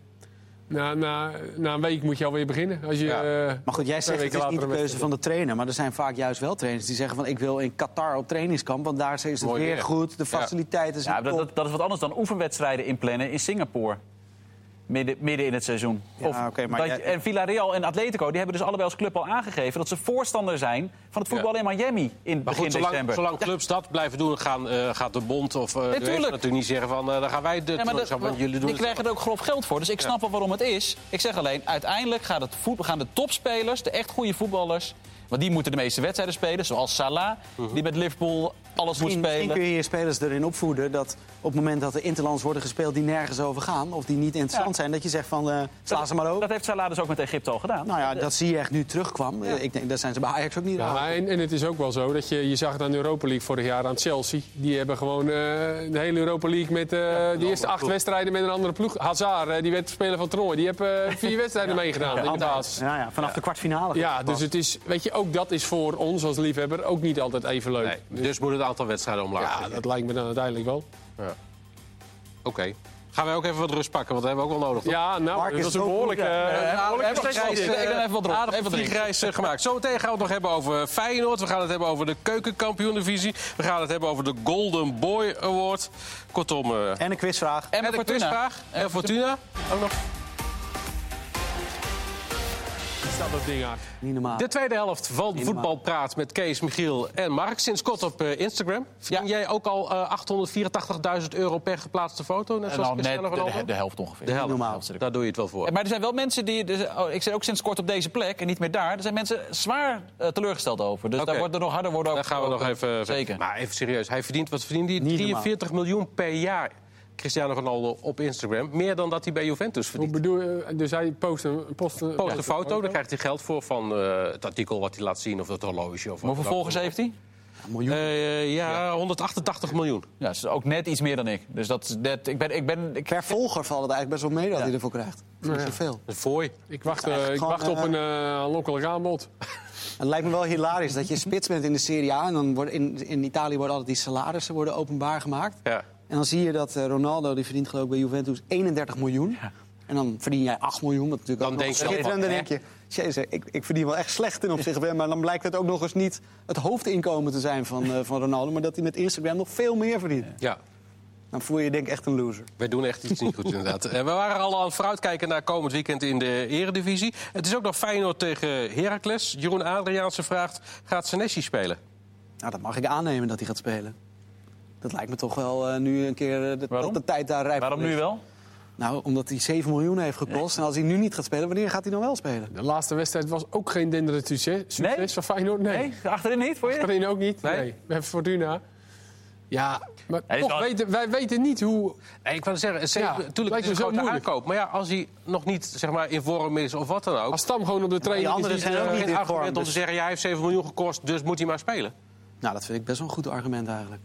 Na, na, na een week moet je alweer beginnen. Als je,
Ja.
eh,
Maar goed, jij zegt het is niet de keuze van de trainer. Maar er zijn vaak juist wel trainers die zeggen van... ik wil in Qatar op trainingskamp, want daar is het
Mooi
weer
weer.
goed. De faciliteiten zijn
Ja, dat, dat, dat is wat anders dan oefenwedstrijden inplannen in Singapore. Midden, midden in het seizoen.
Ja, oké, maar
dat
jij-
je- en Villarreal en Atletico die hebben dus allebei als club al aangegeven... dat ze voorstander zijn van het voetbal in Miami in
Maar
begin
goed, zolang,
december.
zolang clubs dat blijven doen, gaan, eh, gaat de bond of uh, de UEFA
tuurlijk.
natuurlijk niet zeggen van... eh, dan gaan wij de
Ja, dat-
want jullie doen
die krijgen er ook grof geld voor. Dus ik snap wel waarom het is. Ik zeg alleen, uiteindelijk gaat het voet, gaan de topspelers, de echt goede voetballers... want die moeten de meeste wedstrijden spelen, zoals Salah... die met Liverpool alles moet
Misschien, misschien
spelen.
kun je je spelers erin opvoeden dat op het moment dat er interlands worden gespeeld die nergens over gaan, of die niet interessant
Ja.
zijn, dat je zegt van eh sla ze maar over.
Dat heeft Salah dus ook met Egypte al gedaan.
Nou ja, dat zie je echt nu terugkwam. Eh, Ik denk, daar zijn ze bij Ajax ook niet.
Ja, en, en het is ook wel zo dat je, je zag het aan de Europa League vorig jaar aan Chelsea. Die hebben gewoon eh, de hele Europa League met eh, de eerste acht wedstrijden met een andere ploeg. Hazard, die werd speler van toernooi. Die heeft eh, vier (laughs) wedstrijden meegedaan in de basis.
Ja, ja, vanaf de kwartfinale.
Ja, dus het is, weet je, ook dat is voor ons als liefhebber ook niet altijd even leuk.
Nee, dus moet het aantal wedstrijden omlaag.
Ja, dat lijkt me dan uiteindelijk wel.
Oké. Gaan wij ook even wat rust pakken, want dat hebben we ook wel nodig. toch?
Ja, nou,
Mark
dat
is
een
goed, ja.
eh,
Ja, precies. Ik ben even wat.
Aardige
Even
vliegreis eh, gemaakt. Zometeen gaan we het nog hebben over Feyenoord. We gaan het hebben over de keukenkampioen-divisie. We gaan het hebben over de Golden Boy Award. Kortom, eh
En een quizvraag.
En
en
Fortuna.
quizvraag. En Fortuna. Ook nog.
Staat dat ding uit.
Niet normaal.
De tweede helft van. Voetbalpraat met Kees, Michiel en Mark. Sinds kort op eh, Instagram. Verdien jij ook al eh 884.000 euro per geplaatste foto? Net zoals
nou, net de, de, de helft ongeveer.
De helft.
Normaal.
Daar doe je het wel voor.
Maar er zijn wel mensen die. dus, oh, ik zit ook sinds kort op deze plek en niet meer daar. Er zijn mensen zwaar eh, teleurgesteld over. Dus daar wordt er nog harder worden
Daar
over
gaan we nog even...
Zeker.
Maar even serieus. Hij verdient, wat verdient hij?
Niet normaal.
43 miljoen per jaar. Cristiano Ronaldo op Instagram. Meer dan dat hij bij Juventus
Hoe
verdient.
bedoel je? Dus hij post een, post een,
Post een foto, daar krijgt hij geld voor van eh, het artikel wat hij laat zien of het horloge. Of
Hoeveel
wat
volgers heeft hij?
Een miljoen.
Eh, ja, 188 miljoen.
Ja, dat is ook net iets meer dan ik. Dus dat, net, ik ben. Ik ben ik,
Per volger valt het eigenlijk best wel mee dat hij ervoor krijgt. Dat is zoveel.
Een fooi.
Ik wacht, eh, ik wacht op een eh aanlokkelijk aanbod. (laughs)
Het lijkt me wel hilarisch dat je spits bent in de Serie A. En dan wordt in, in Italië worden altijd die salarissen worden openbaar gemaakt.
Ja.
En dan zie je dat eh, Ronaldo, die verdient geloof ik bij Juventus 31 miljoen. En dan verdien jij 8 miljoen. Wat natuurlijk
Dan
ook
denk
nog
je.
Dan denk je, jezus, ik, ik verdien wel echt slecht ten opzichte van hem. Maar dan blijkt het ook nog eens niet het hoofdinkomen te zijn van, eh, van Ronaldo. Maar dat hij met Instagram nog veel meer verdient.
ja.
Dan voel je je denk ik echt een loser.
Wij doen echt iets niet goed, inderdaad. Eh, we waren al aan het vooruitkijken naar komend weekend in de Eredivisie. Het is ook nog Feyenoord tegen Heracles. Jeroen Adriaanse vraagt, gaat Senesi spelen?
Nou, dat mag ik aannemen dat hij gaat spelen. Dat lijkt me toch wel eh, nu een keer eh, de, dat de tijd daar rijp
waarom nu wel?
Nou, omdat hij 7 miljoen heeft gekost. En als hij nu niet gaat spelen, wanneer gaat hij dan wel spelen?
De laatste wedstrijd was ook geen denderend succes.
Nee?
van Feyenoord? Nee.
Nee, achterin niet voor je?
Achterin ook niet?
Nee?
Nee. Bij Fortuna. Ja, maar
is
toch weten, wij weten niet hoe...
Nee, ik wil zeggen, ze-
Ja,
natuurlijk het is een
zo
grote
moeilijk.
aankoop. Maar ja, als hij nog niet zeg maar, in vorm is of wat dan ook...
Als Stam gewoon op de training
die anderen
is...
zijn ook
eh,
niet
geen
in
argument
vorm,
om te
dus-
zeggen, ja, hij heeft 7 miljoen gekost, dus moet hij maar spelen.
Nou, dat vind ik best wel een goed argument eigenlijk.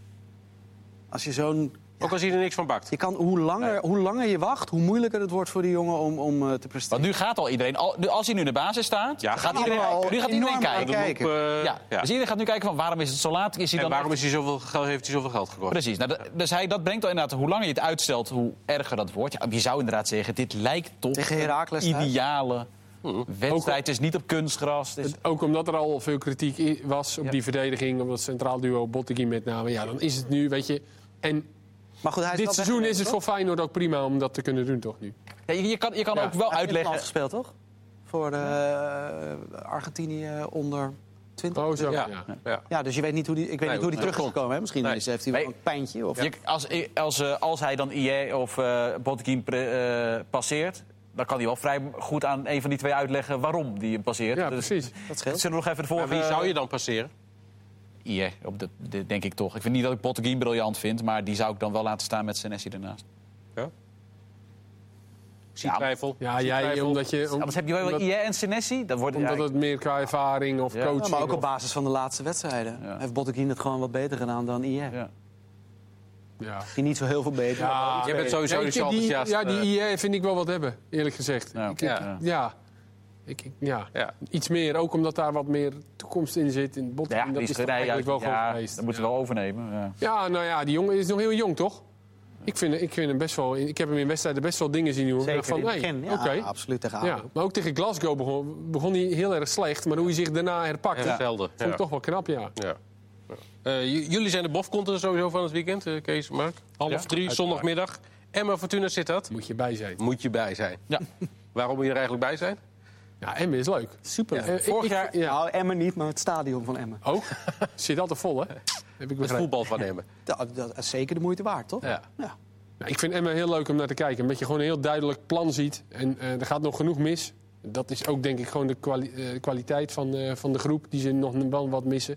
Als je zo'n...
Ook als hij er niks van bakt.
Je kan, hoe, langer, hoe langer je wacht, hoe moeilijker het wordt voor die jongen om, om eh, te presteren.
Want nu gaat al iedereen. al- nu- Als hij nu in de basis staat,
Ja,
gaat
gaat
iedereen, nu gaat iedereen kijken.
eh,
Ja.
ja.
Dus iedereen gaat nu kijken van waarom is het zo laat? Is hij
En
dan
waarom
echt-
is hij zoveel, geld- heeft hij zoveel geld gekost?
Precies. Nou, dus hij, dat brengt al inderdaad, hoe langer je het uitstelt, hoe erger dat wordt. Ja, je zou inderdaad zeggen, dit lijkt toch
Tegen Heracles
een ideale wedstrijd is niet op kunstgras. Het-
Ook omdat er al veel kritiek was op
Ja.
die verdediging, op dat centraal duo Bottegui met name. Ja, dan is het nu, weet je... En
Maar goed, hij is
dit seizoen is het voor Feyenoord ook prima om dat te kunnen doen, toch nu?
Ja, je, kan, je kan
Ja.
ook wel
Hij
uitleggen.
land gespeeld, toch? Voor eh, Argentinië onder 20.
Oh, zo.
Ja.
Ja.
Dus je weet niet hoe die, ik weet
Nee,
niet hoe die
nee,
terug is gekomen. Hè? Misschien
Nee.
is- heeft hij wel een pijntje. Of...
Je- als, als, eh, als hij dan IE of eh eh, passeert... dan kan hij wel vrij goed aan een van die twee uitleggen waarom die hem passeert.
Ja,
Dus-
precies.
Dat scheelt.
Zullen we nog even de
Maar wie zou je dan passeren?
IE, op de, de- denk ik toch. Ik vind niet dat ik Botteguin briljant vind... maar die zou ik dan wel laten staan met Senesi ernaast.
Ja? Ik zie
Ja,
twijfel.
Ja, jij,
twijfel.
omdat je... om-
Anders heb je wel
omdat,
IE en Senesi. Dat wordt,
omdat
ja,
het meer qua ervaring of
Ja.
coaching...
Ja, maar ook op basis van de laatste wedstrijden.
Ja.
Heeft Botteguin het gewoon wat beter gedaan dan IE.
Ja.
Misschien niet zo heel veel beter.
Ja,
Jij bent sowieso
ja,
zo
die,
enthousiast,
Ja, die
eh.
IE vind ik wel wat hebben, eerlijk gezegd.
Ja.
Ik- ik-
Ja.
ja. Ik, ja.
Ja.
Iets meer, ook omdat daar wat meer toekomst in zit. In bot,
Ja,
dat
die
is toch eigenlijk wel gewoon
ja,
geweest.
Dat moeten we wel overnemen. Ja.
Ja, nou ja, die jongen is nog heel jong, toch? Ik vind, ik vind hem best wel... Ik heb hem in wedstrijden best wel dingen zien doen.
Zeker
van,
in het begin. Absoluut tegen
Ja, maar ook tegen Glasgow begon, begon hij heel erg slecht. Maar hoe hij zich daarna herpakte,
Ja,
vond ik
Ja.
toch wel knap, ja.
Eh, jullie zijn de bofkonten sowieso van het weekend, eh, Kees, Mark. Half
Ja,
drie, zondagmiddag. Emma Fortuna zit dat.
Moet je bij zijn.
Moet je bij zijn.
Ja. (laughs)
Waarom moet je er eigenlijk bij zijn?
Ja, Emmen is leuk.
Super.
Eh,
Vorig
ik-
jaar-
Ja,
Nou, Emmen niet, maar het stadion van Emmen.
ook. (laughs) Zit altijd vol, hè? Heb ik
Het voetbal van Emmen. (laughs)
Dat, dat is zeker de moeite waard, toch?
Ja.
Ja.
Nou, ik vind Emma heel leuk om naar te kijken. Omdat je gewoon een heel duidelijk plan ziet. En eh, er gaat nog genoeg mis. Dat is ook denk ik gewoon de kwali- kwaliteit van, eh, van de groep. Die ze nog wel wat missen.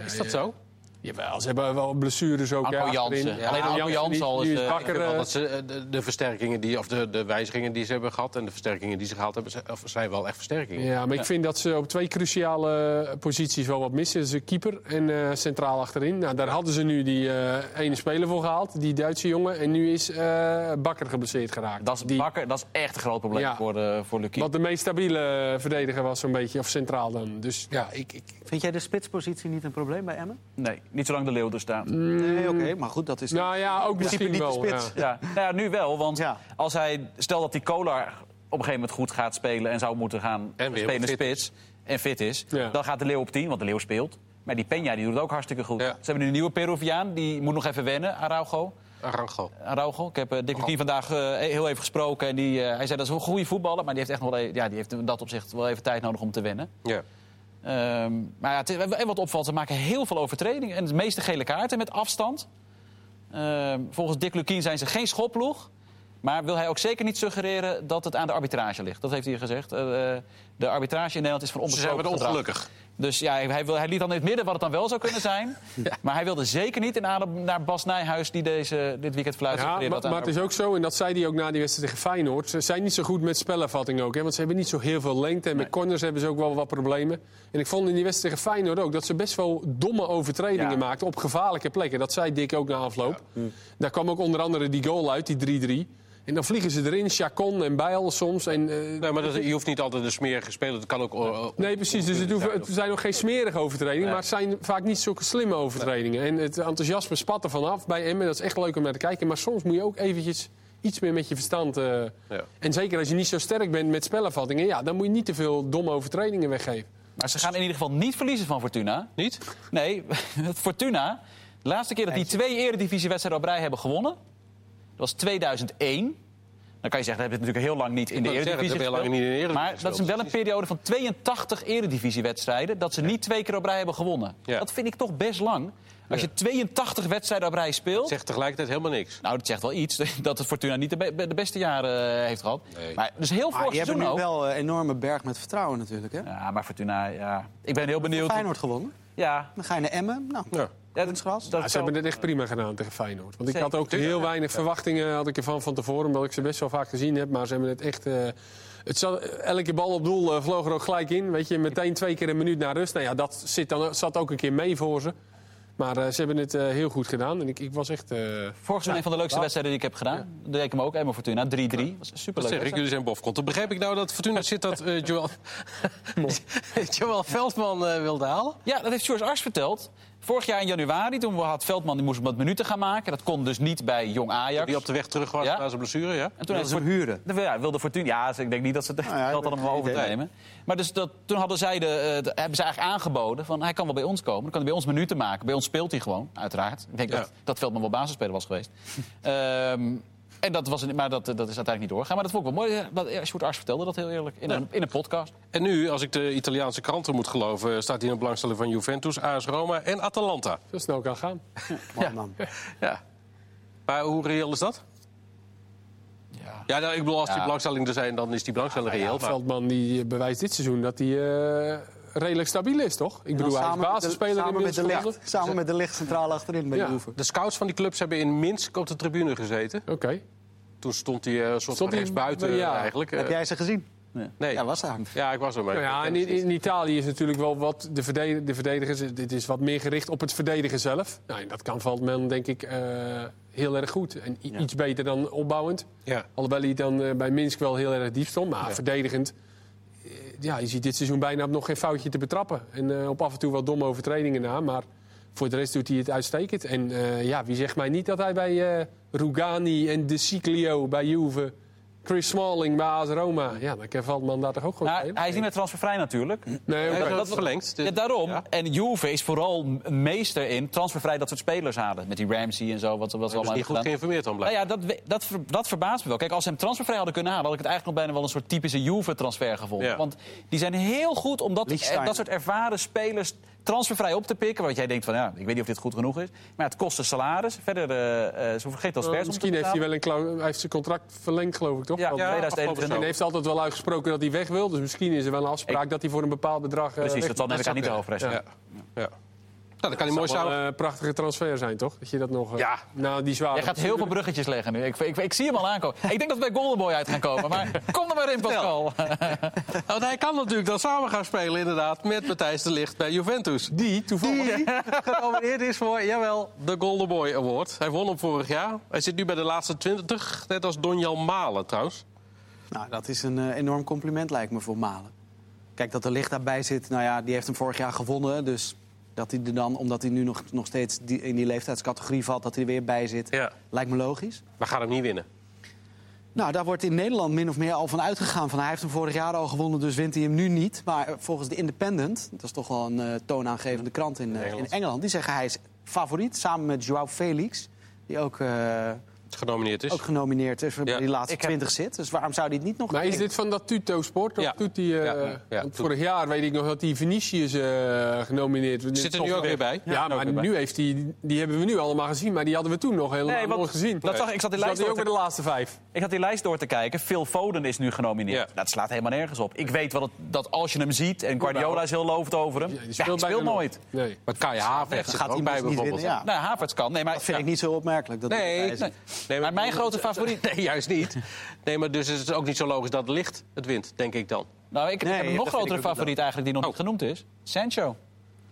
Is dat zo?
Jawel, ze hebben wel blessures ook.
Anko. Jansen.
Ja,
Alleen Anko Jansen al is, eh,
eh,
dat ze, eh, de, de versterkingen die, of de, de wijzigingen die ze hebben gehad en de versterkingen die ze gehaald hebben, zijn- wel echt versterkingen.
Ja, maar ik vind dat ze op twee cruciale posities wel wat missen. Dus keeper en eh, centraal achterin. Nou, daar hadden ze nu die eh, ene speler voor gehaald, die Duitse jongen. En nu is eh, Bakker geblesseerd geraakt.
Dat is,
die,
Bakker, dat is echt een groot probleem
Ja.
voor, de, voor Lucie.
Wat de meest stabiele verdediger was, zo'n beetje. Of centraal dan. Dus ja, ik, ik,
Vind jij de spitspositie niet een probleem bij Emmen?
Nee, niet zolang de Leeuw er staat.
Nee, oké, maar goed, dat is...
nou ja, ook misschien
niet de
wel.
spits.
ja.
Ja, nou ja, nu wel. Want
Ja.
als hij, stel dat die Kolar op een gegeven moment goed gaat spelen... en zou moeten gaan
En
spelen spits en fit is...
Ja.
dan gaat de Leeuw op 10, want de Leeuw speelt. Maar die Peña die doet het ook hartstikke goed.
Ja.
Ze hebben nu een nieuwe Peruviaan, die moet nog even wennen, Araujo.
Arango.
Araujo. Ik heb uh, Dick Lukien vandaag eh, heel even gesproken. En die, eh, hij zei dat is een goede voetballer, maar die heeft echt nog wel, e- ja, die heeft in dat opzicht wel even tijd nodig om te wennen.
Ja.
Ehm, maar ja, het is- en wat opvalt, ze maken heel veel overtredingen. En de meeste gele kaarten met afstand. Ehm, volgens Dick Lukien zijn ze geen schopploeg. Maar wil hij ook zeker niet suggereren dat het aan de arbitrage ligt. Dat heeft hij gezegd. Eh, eh, de arbitrage in Nederland is van
Ze zijn
onbesproken
wat
gedrag.
ongelukkig.
Dus ja, hij, wil, hij liet dan in het midden wat het dan wel zou kunnen zijn. (laughs) Maar hij wilde zeker niet in adem naar Bas Nijhuis... die deze, dit weekend fluit
Ja, maar, maar het is ook zo, en dat zei hij ook na die wedstrijd tegen Feyenoord. Ze zijn niet zo goed met spelervatting ook. Hè, want ze hebben niet zo heel veel lengte. En met
Nee.
corners hebben ze ook wel wat problemen. En ik vond in die wedstrijd tegen Feyenoord ook... dat ze best wel domme overtredingen
Ja.
maakten op gevaarlijke plekken. Dat zei Dick ook na afloop. Daar kwam ook onder andere die goal uit, die 3-3. En dan vliegen ze erin, Chacon en Bijl soms. En, eh,
Nee, maar dat, je hoeft niet altijd een smerige speler. Het kan ook. eh, eh,
Nee, precies. Dus het, hoeven- het zijn nog geen smerige overtredingen, maar het zijn vaak niet zulke slimme overtredingen. En het enthousiasme spat er vanaf bij Emmen. Dat is echt leuk om naar te kijken. Maar soms moet je ook eventjes iets meer met je verstand... eh,
Ja.
En zeker als je niet zo sterk bent met spellenvattingen... Ja, dan moet je niet te veel domme overtredingen weggeven.
Maar ze gaan in ieder geval niet verliezen van Fortuna.
Niet?
Nee, het (laughs) Fortuna. De laatste keer dat die twee eredivisiewedstrijden op rij hebben gewonnen... dat was 2001. Dan kan je zeggen, dat hebben ze natuurlijk heel lang niet in de eredivisie
dat hebben we heel lang
gespeeld.
niet in de Eredivisie
Maar dat is wel een periode van 82 eredivisiewedstrijden... dat ze niet twee keer op rij hebben gewonnen.
Ja.
Dat vind ik toch best lang. Als je 82 wedstrijden op rij speelt...
Zegt tegelijkertijd helemaal niks.
Nou, dat zegt wel iets, (laughs) dat het Fortuna niet de, be- de beste jaren eh, heeft gehad.
Nee.
Maar dus heel vorig
je hebt
seizoen
nu wel een enorme berg met vertrouwen natuurlijk, hè?
Ja, maar Fortuna, ja. Ik ben heel benieuwd.
Feyenoord gewonnen.
Ja,
Dan ga je naar Emmen. Nou,
Ja.
Ja
kunstgras.
dat
Ja, ze hebben het echt prima gedaan tegen Feyenoord. Want ik
Zeker,
had ook heel weinig verwachtingen had ik ervan van tevoren... omdat ik ze best wel vaak gezien heb. Maar ze hebben het echt... eh, het zat, elke bal op doel eh, vloog er ook gelijk in. Weet je, meteen twee keer een minuut naar rust. Nou ja, dat zit dan, zat ook een keer mee voor ze. Maar eh, ze hebben het eh, heel goed gedaan. En ik, ik was echt... eh,
Vorig seizoen een van de leukste wedstrijden die ik heb gedaan. Dat deed ik hem ook, Emma Fortuna. 3-3. Was
zeg ik, jullie zijn bofkont. Dan begreep ik nou dat Fortuna zit dat eh Joel, (laughs) Joel Veldman eh, wilde halen?
Ja, dat heeft George Ars verteld. Vorig jaar in januari, toen had Veldman die moest wat minuten gaan maken. Dat kon dus niet bij Jong Ajax.
Die op de weg terug was
Ja.
na zijn blessure, ja?
En toen
Dat ze hem huren.
Ja, wilde Fortuna. Ja, ik denk niet dat ze het
Nou ja,
geld
ik
hadden om
weet
over te
geen idee.
nemen. Maar dus dat, toen hadden zij de, eh, de- hebben ze eigenlijk aangeboden van hij kan wel bij ons komen. Dan kan hij bij ons minuten maken. Bij ons speelt hij gewoon, uiteraard. Ik denk
Ja.
dat, dat Veldman wel basisspeler was geweest. (laughs) Ehm, en dat was, maar dat, dat is uiteindelijk niet doorgegaan. Maar dat vond ik wel mooi. eh, Dat, ja, Sjoerd Ars vertelde dat heel eerlijk in, een, in een podcast.
En nu, als ik de Italiaanse kranten moet geloven... staat hij in de belangstelling van Juventus, AS Roma en Atalanta.
Zo snel kan gaan. (laughs)
Man.
Ja. Maar hoe reëel is dat?
Ja.
Ja, nou, ik bedoel, als die
Ja.
belangstelling er zijn, dan is die belangstelling reëel.
Ja,
maar-
Veldman die bewijst dit seizoen dat hij eh, redelijk stabiel is, toch? Ik bedoel, hij is basisspeler
samen met de licht, Samen met de licht centraal achterin bij
Ja.
de.
De scouts van die clubs hebben in Minsk op de tribune gezeten.
Oké.
Toen stond hij eh, een soort van
hij-
rechtsbuiten
ja.
eigenlijk.
Heb
Eh,
jij ze gezien?
Nee.
Ja, was daar.
Ja, ik was er maar.
Nou ja, en in, in Italië is natuurlijk wel wat de, verdedig- de verdedigers. Dit is wat meer gericht op het verdedigen zelf. Nou, en dat kan Veldman denk ik eh, heel erg goed. En i- iets beter dan opbouwend.
Ja.
Alhoewel hij dan eh, bij Minsk wel heel erg diep stond. Maar verdedigend. Ja, je ziet dit seizoen bijna nog geen foutje te betrappen. En eh, op af en toe wat domme overtredingen na. Maar voor de rest doet hij het uitstekend. En eh, ja, wie zegt mij niet dat hij bij eh Rugani en De Ciclio bij Juve... Chris Smalling bij AS Roma. Ja, dan kan Veldman daar toch ook gewoon
Nou, hij is niet meer transfervrij natuurlijk.
Nee,
dat verlengd.
Ja, daarom.
Ja.
En Juve is vooral een meester in transfervrij dat soort spelers halen. Met die Ramsey en zo, wat, wat
is
allemaal
niet goed geïnformeerd dan
Nou
blijkt.
ja, dat, dat, ver- dat verbaast me wel. Kijk, als ze hem transfervrij hadden kunnen halen... had ik het eigenlijk nog bijna wel een soort typische Juve-transfer gevonden.
Ja.
Want die zijn heel goed om dat,
Lichtsteiner.
eh, dat soort ervaren spelers transfervrij op te pikken. Want jij denkt van, ja, ik weet niet of dit goed genoeg is. Maar het kost een salaris. Verder, eh eh ze transfers om te
Misschien heeft hij wel een hij heeft zijn contract verlengd, geloof ik, toch?
Ja,
Ja,
2021.
En heeft altijd wel uitgesproken dat hij weg wil. Dus misschien is er wel een afspraak
Ik-
dat hij voor een bepaald bedrag. eh,
Precies, dat zal elkaar niet over.
Ja. ja. Dan kan hij mooi
zou een prachtige transfer zijn, toch? Dat je dat nog. eh,
Ja.
Nou, die zware.
Jij gaat heel veel bruggetjes leggen nu. Ik, ik, ik zie hem al aankomen. Ik denk dat we bij Golden Boy uit gaan komen. Maar (laughs) kom er maar in, Pascal. (laughs)
Want hij kan natuurlijk dan samen gaan spelen, inderdaad, met Matthijs de Ligt bij Juventus.
Die toevallig.
Die (laughs) genomineerd is voor, jawel, de Golden Boy Award. Hij won hem vorig jaar. Hij zit nu bij de laatste 20, net als Donjan Malen trouwens.
Nou, dat is een eh, enorm compliment, lijkt me, voor Malen. Kijk, dat er licht daarbij zit, nou ja, die heeft hem vorig jaar gewonnen. Dus dat hij er dan, omdat hij nu nog, nog steeds die, in die leeftijdscategorie valt, dat hij er weer bij zit,
Ja.
lijkt me logisch.
Maar gaat hem niet winnen.
Nou, daar wordt in Nederland min of meer al van uitgegaan. Van, hij heeft hem vorig jaar al gewonnen, dus wint hij hem nu niet. Maar volgens de Independent, dat is toch wel een eh, toonaangevende krant in, eh,
Engeland.
in Engeland... die zeggen hij is favoriet, samen met Joao Felix... die ook, eh,
Genomineerd is.
ook genomineerd is voor
Ja.
die laatste
heb-
20 zit. Dus waarom zou hij het niet nog...
Maar is dit van dat Tuto Sport? Of
Ja.
doet die, eh,
Ja, ja, ja.
want vorig jaar weet ik nog dat die Vinicius eh, genomineerd werd.
Zit er nu ook weer bij.
Ja, maar nu heeft die, die hebben we nu allemaal gezien, maar die hadden we toen nog helemaal
Nee, want
nooit gezien.
dat zag- ik zat die lijst
ook
door
bij
te-
de laatste vijf.
Ik had die lijst door te kijken. Phil Foden is nu genomineerd.
Ja.
Dat slaat helemaal nergens op. Ik weet wel dat, dat als je hem ziet... en Guardiola is heel lovend over hem...
Ja,
Ja,
die
speelt, speelt nooit.
Nee.
Maar Kai Havertz er
gaat
ook
hij
bij bijvoorbeeld.
winnen, ja.
Nou, Havertz kan. Nee, maar,
Dat vind ik niet zo opmerkelijk. Dat
nee. Nee
maar mijn grote favoriet... (laughs)
Nee, juist niet. Nee, maar dus is het ook niet zo logisch dat licht het wint, denk ik dan.
Nou, ik,
Nee,
heb een nog grotere favoriet eigenlijk die nog
Oh.
niet genoemd is. Sancho.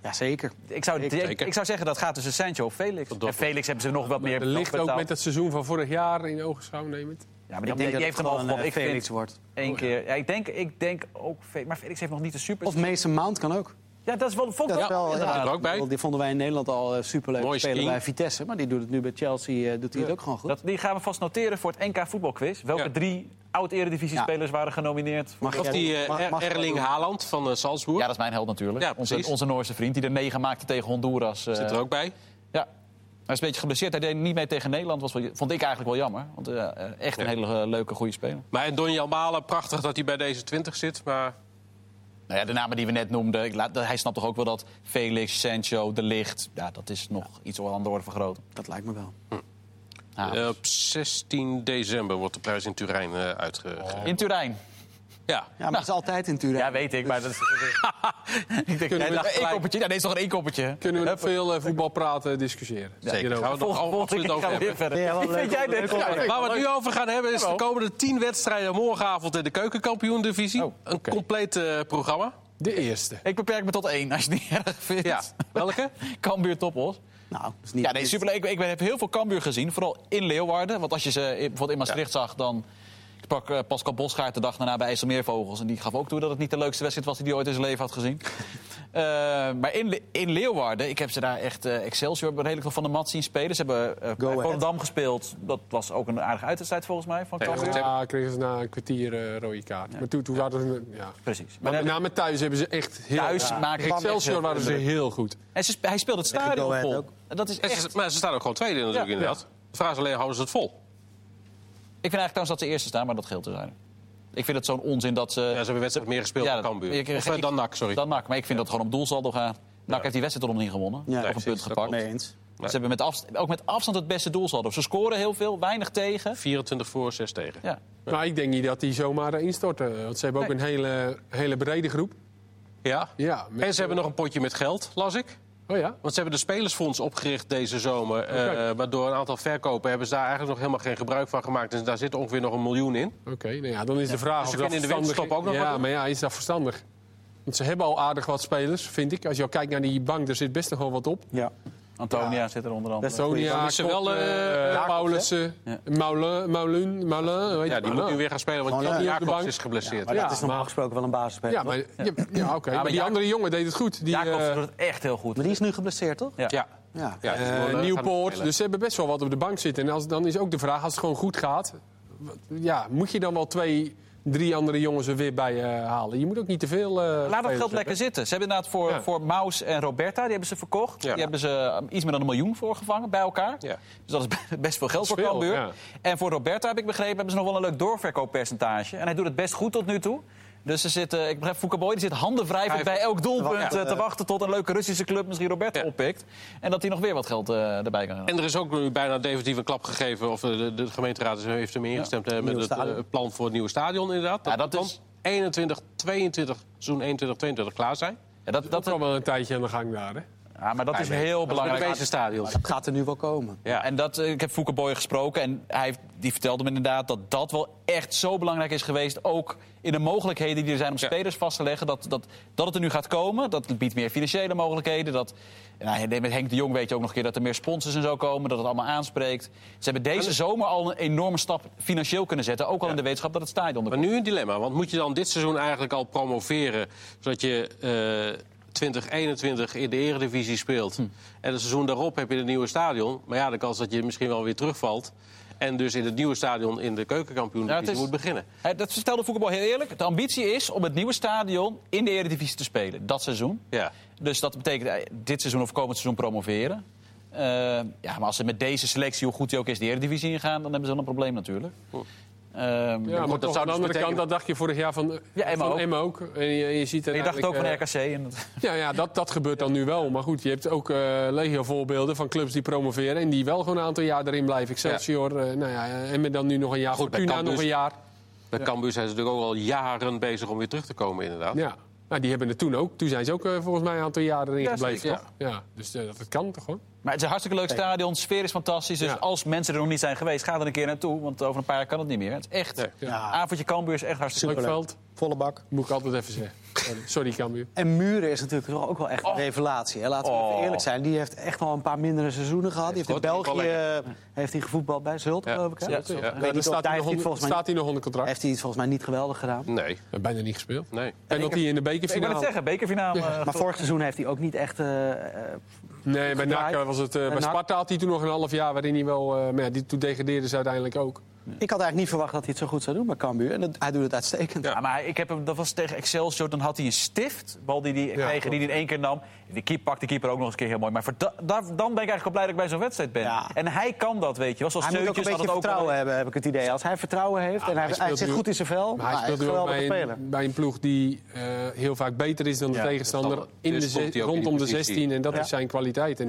Ja, zeker.
Ik zou,
Zeker.
ik, ik zou zeggen dat gaat tussen Sancho of Felix. En Felix hebben ze nog wat meer
Er ligt ook met het seizoen van vorig jaar in ogenschouw nemend.
Ja, maar
Ik denk
die
dat
heeft
het
hem al
gewoon
gewonnen.
een
Ik
Felix
vind
wordt.
één keer... Ja, ik, denk, ik denk ook... Maar Felix heeft nog niet de super...
Of Mason Mount kan ook.
Ja, dat is wel... Vond ik
Dat is wel,
zit er ook bij.
Die vonden wij in Nederland al eh, superleuk
Mooi
spelen bij Vitesse. Maar die doet het nu bij Chelsea eh, doet hij het ook gewoon goed.
Dat, die gaan we vast noteren voor het NK voetbalquiz. Welke
Ja.
drie oud-eredivisie-spelers waren genomineerd?
Mag
Of die eh,
mag-
Er-
mag jij
Erling? Haaland van eh, Salzburg.
Ja, dat is mijn held natuurlijk.
Ja,
onze, onze Noorse vriend die er negen maakte tegen Honduras. eh,
Zit er ook bij.
Ja. Hij is een beetje geblesseerd. Hij deed niet mee tegen Nederland. Was vond ik eigenlijk wel jammer. Want eh, eh, echt een
Ja.
hele eh, leuke, goede speler.
Maar en Donjan Malen, prachtig dat hij bij deze 20 zit. Maar
Nou ja, de namen die we net noemden. Ik laat, hij snapt toch ook wel dat Felix, Sancho, De Ligt... Ja, dat is nog iets aan de orde vergroten.
Dat lijkt me wel.
Ah.
eh, op 16 december wordt de prijs in Turijn eh uitgegeven.
In Turijn.
Ja.
Ja, maar het is altijd in Turijn.
Ja, weet ik. Maar dat is... (laughs) ik denk,
we
jij dacht
gelijk-
één koppertje. Ja, nee, is toch een één koppertje?
Kunnen we nog veel eh, voetbal praten, discussiëren.
Zeker.
Hierover.
Gaan we het nog absoluut over
gaan we weer
hebben.
verder.
Ja, leuk
vind jij dit? Ja,
Waar we het nu over gaan hebben is de komende 10 wedstrijden morgenavond in de keukenkampioen-divisie.
Oh,
Een compleet eh, programma.
De eerste.
Ik beperk me tot één, als je het niet erg vindt.
Ja. Welke? (laughs)
Cambuur Toppos.
Nou, dat is niet
Ja, nee, superleuk. Ik, ik heb heel veel Cambuur gezien, vooral in Leeuwarden. Want als je ze bijvoorbeeld in Maastricht zag, dan sprak eh, Pascal Bosgaard de dag daarna bij IJsselmeervogels. En die gaf ook toe dat het niet de leukste wedstrijd was die hij ooit in zijn leven had gezien. (laughs) Eh, maar in, in Leeuwarden, ik heb ze daar echt eh, Excelsior redelijk veel van de mat zien spelen. Ze hebben eh. Volendam gespeeld. Dat was ook een aardige uitwedstrijd volgens mij van.
Ze
Ja, kregen ze na een kwartier eh rode kaart. Maar toen, toen hadden ze... Ja.
Precies.
Maar
Maar
met name thuis hebben ze echt heel...
Thuis
Ja.
maken
Excelsior waren ze
heel
goed.
en ze, hij speelde het stadion vol.
ook.
En dat is echt...
ze, maar ze staan ook gewoon tweede natuurlijk
Ja.
inderdaad. De vraag is alleen, houden ze het vol?
Ik vind eigenlijk trouwens dat ze eerste staan, maar dat geldt te zijn. Ik vind het zo'n onzin dat ze...
Ja, ze hebben wedstrijd meer gespeeld
Ja,
dan Cambuur.
ik-
Of eh,
ik-
dan NAC, sorry.
Dan NAC, maar ik vind dat het gewoon om doelsaldo gaat. NAC heeft die wedstrijd nog niet gewonnen.
Ja,
Nog een
precies,
punt
dat
gepakt.
Mee eens.
Ze hebben met afst- ook met afstand het beste doelsaldo. Ze scoren heel veel, weinig tegen.
24 voor, 6 tegen.
Ja.
Maar ik denk niet dat die zomaar instorten. Want ze hebben ook
Nee.
een hele, hele brede groep.
Ja.
Ja,
En ze hebben nog een potje met geld, las ik.
Oh ja?
Want ze hebben de Spelersfonds opgericht deze zomer. eh,
Oké.
maar door een aantal verkopen hebben ze daar eigenlijk nog helemaal geen gebruik van gemaakt. Dus daar zit ongeveer nog een miljoen in.
Oké, nou ja, dan is de vraag
Dus ze
of dat
kunnen in de
verstandig
ook nog
Ja, maar ja, is dat verstandig? Want ze hebben al aardig wat spelers, vind ik. Als je al kijkt naar die bank, er zit best nog wel wat op.
Ja.
Antonia zit er onder andere.
Dan is wel,
Kok,
eh,
eh, Paulussen,
Ja.
Maulun, Maulun, Maulun, weet
Ja, die moet nu weer gaan spelen, want Jan
eh,
op de
Jacobs
bank.
is geblesseerd.
Maar
Ja,
dat is normaal gesproken wel een basisspeler.
Ja, maar, ja, ja, oké. maar die
Jacob-
andere jongen deed het goed. Die,
Jacobs
eh,
doet het echt heel goed.
Maar die is nu geblesseerd, toch?
Ja.
Ja.
Ja.
Eh,
gaan
Nieuwpoort. Dus ze hebben best wel wat op de bank zitten. En als, dan is ook de vraag, als het gewoon goed gaat... Ja, moet je dan wel twee, drie andere jongens er weer bij eh, halen? Je moet ook niet te veel... eh,
Laat dat geld lekker zitten. Ze hebben inderdaad voor,
Ja.
voor Maus en Roberta, die hebben ze verkocht.
Ja.
Die hebben ze eh, iets meer dan een miljoen voor gevangen bij elkaar.
Ja.
Dus dat is best veel geld voor Cambuur. En voor Roberta, heb ik begrepen, hebben ze nog wel een leuk doorverkooppercentage. En hij doet het best goed tot nu toe. Dus ze zitten, ik begrijp, Foucault die zit handenwrijvend
Hij-
bij elk doelpunt
Ja.
eh, te wachten tot een leuke Russische club misschien Roberta
Ja.
oppikt. En dat hij nog weer wat geld eh, erbij kan gaan.
En er is ook nu bijna definitief een klap gegeven. Of eh, de, de gemeenteraad is- heeft ermee ingestemd met het plan voor het nieuwe stadion inderdaad.
Ja, dat
kan
is-
21, 22, seizoen 21, 22 klaar zijn.
Ja, dat,
Dat
dat,
is al wel een tijdje aan de gang daar, hè?
Ja, maar dat is heel belangrijk.
De meeste stadions.
Dat gaat er nu wel komen.
Ja.
En dat, eh, ik heb Fouke Boy gesproken en hij die vertelde me inderdaad dat dat wel echt zo belangrijk is geweest. Ook in de mogelijkheden die er zijn om spelers vast te leggen. Dat, dat, dat het er nu gaat komen. Dat biedt meer financiële mogelijkheden. Dat, nou, met Henk de Jong weet je ook nog een keer dat er meer sponsors en zo komen. Dat het allemaal aanspreekt. Ze hebben deze zomer al een enorme stap financieel kunnen zetten. Ook al in de wetenschap dat het stadion
Maar nu een dilemma. Want moet je dan dit seizoen eigenlijk al promoveren... zodat je eh 2021 in de eredivisie speelt...
Hm.
en het seizoen daarop heb je het nieuwe stadion... maar ja, de kans dat je misschien wel weer terugvalt... en dus in het nieuwe stadion in de keukenkampioen
Ja, is-
moet beginnen.
Dat vertelde Boy heel eerlijk. De ambitie is om het nieuwe stadion in de eredivisie te spelen. Dat seizoen.
Ja.
Dus dat betekent eh, dit seizoen of komend seizoen promoveren. Eh, ja, maar als ze met deze selectie, hoe goed die ook is, de Eredivisie ingaan... dan hebben ze wel een probleem natuurlijk. Ehm,
Ja,
goed, dat
toch
zou
aan de
dus
andere
betekenen-
kant, dat dacht je vorig jaar van,
Ja, Emma
van
ook.
Emma ook. En je, je ziet
en je dacht ook van
eigenlijk,
RKC. En dat,
eh, (laughs) Ja, ja dat, dat gebeurt dan nu wel. Maar goed, je hebt ook eh legio voorbeelden van clubs die promoveren... en die wel gewoon een aantal jaar erin blijven. Excelsior, eh, nou ja, en met dan nu nog een jaar.
Goed, bij
Fortuna nog een jaar.
Bij Cambuur zijn ze natuurlijk ook al jaren bezig om weer terug te komen inderdaad.
Ja. Nou, die hebben het toen ook. Toen zijn ze ook eh, volgens mij een aantal jaren erin
Ja,
gebleven,
zeker,
toch? Ja. Dus eh, dat het kan toch gewoon?
Maar het is een hartstikke leuk stadion, de sfeer is fantastisch. Dus
Ja.
als mensen er nog niet zijn geweest, ga er een keer naartoe. Want over een paar jaar kan het niet meer. Het is echt...
Ja.
Avondje Cambuur is echt hartstikke
Leuk
Volle bak.
moet ik altijd even zeggen. Sorry, Sorry Cambuur.
En Muren is natuurlijk ook wel echt een revelatie. Hè? Laten we even
Oh.
eerlijk zijn. Die heeft echt wel een paar mindere seizoenen gehad. Die heeft in België eh, heeft hij gevoetbald bij Zult,
Ja.
geloof ik. Hè?
Ja,
Ik
Zult.
Ja.
weet
Ja,
niet
dan
of
staat
daar
hij,
heeft
nog onder,
volgens mij
staat hij nog onder contract.
heeft hij het volgens mij niet geweldig gedaan.
Nee,
Bijna niet gespeeld.
nee.
En dat hij in de
Ik wil
bekerfinale...
het zeggen, bekerfinale. eh,
Maar vorig seizoen heeft hij ook niet echt... eh, eh,
Nee, bij NAC was het. eh, bij. Sparta had hij toen nog een half jaar waarin hij wel. eh, maar ja, die, toen degradeerde ze uiteindelijk ook.
Ik had eigenlijk niet verwacht dat hij het zo goed zou doen bij Cambuur. En dat- hij doet het uitstekend.
Ja, maar ik heb hem, dat was tegen Excelsior. Dan had hij een stift, bal die hij
Ja,
kreeg, die
klopt.
hij in één keer nam. De keeper pakt de keeper ook nog eens een keer heel mooi. Maar voor da- daar- dan ben ik eigenlijk wel blij dat ik bij zo'n wedstrijd ben.
Ja.
En hij kan dat, weet je wel. Zoals
Hij moet ook een beetje vertrouwen
wel-
hebben, heb ik het idee. Als hij vertrouwen heeft en hij,
hij
hij,
speelt
zit
nu-
goed in zijn vel,
Maar hij speelt
is geweldige
bij een, bij een ploeg die eh, heel vaak beter is dan de
Ja,
tegenstander. In de
hij die
rondom de
positie.
16. En dat
Ja.
is zijn kwaliteit.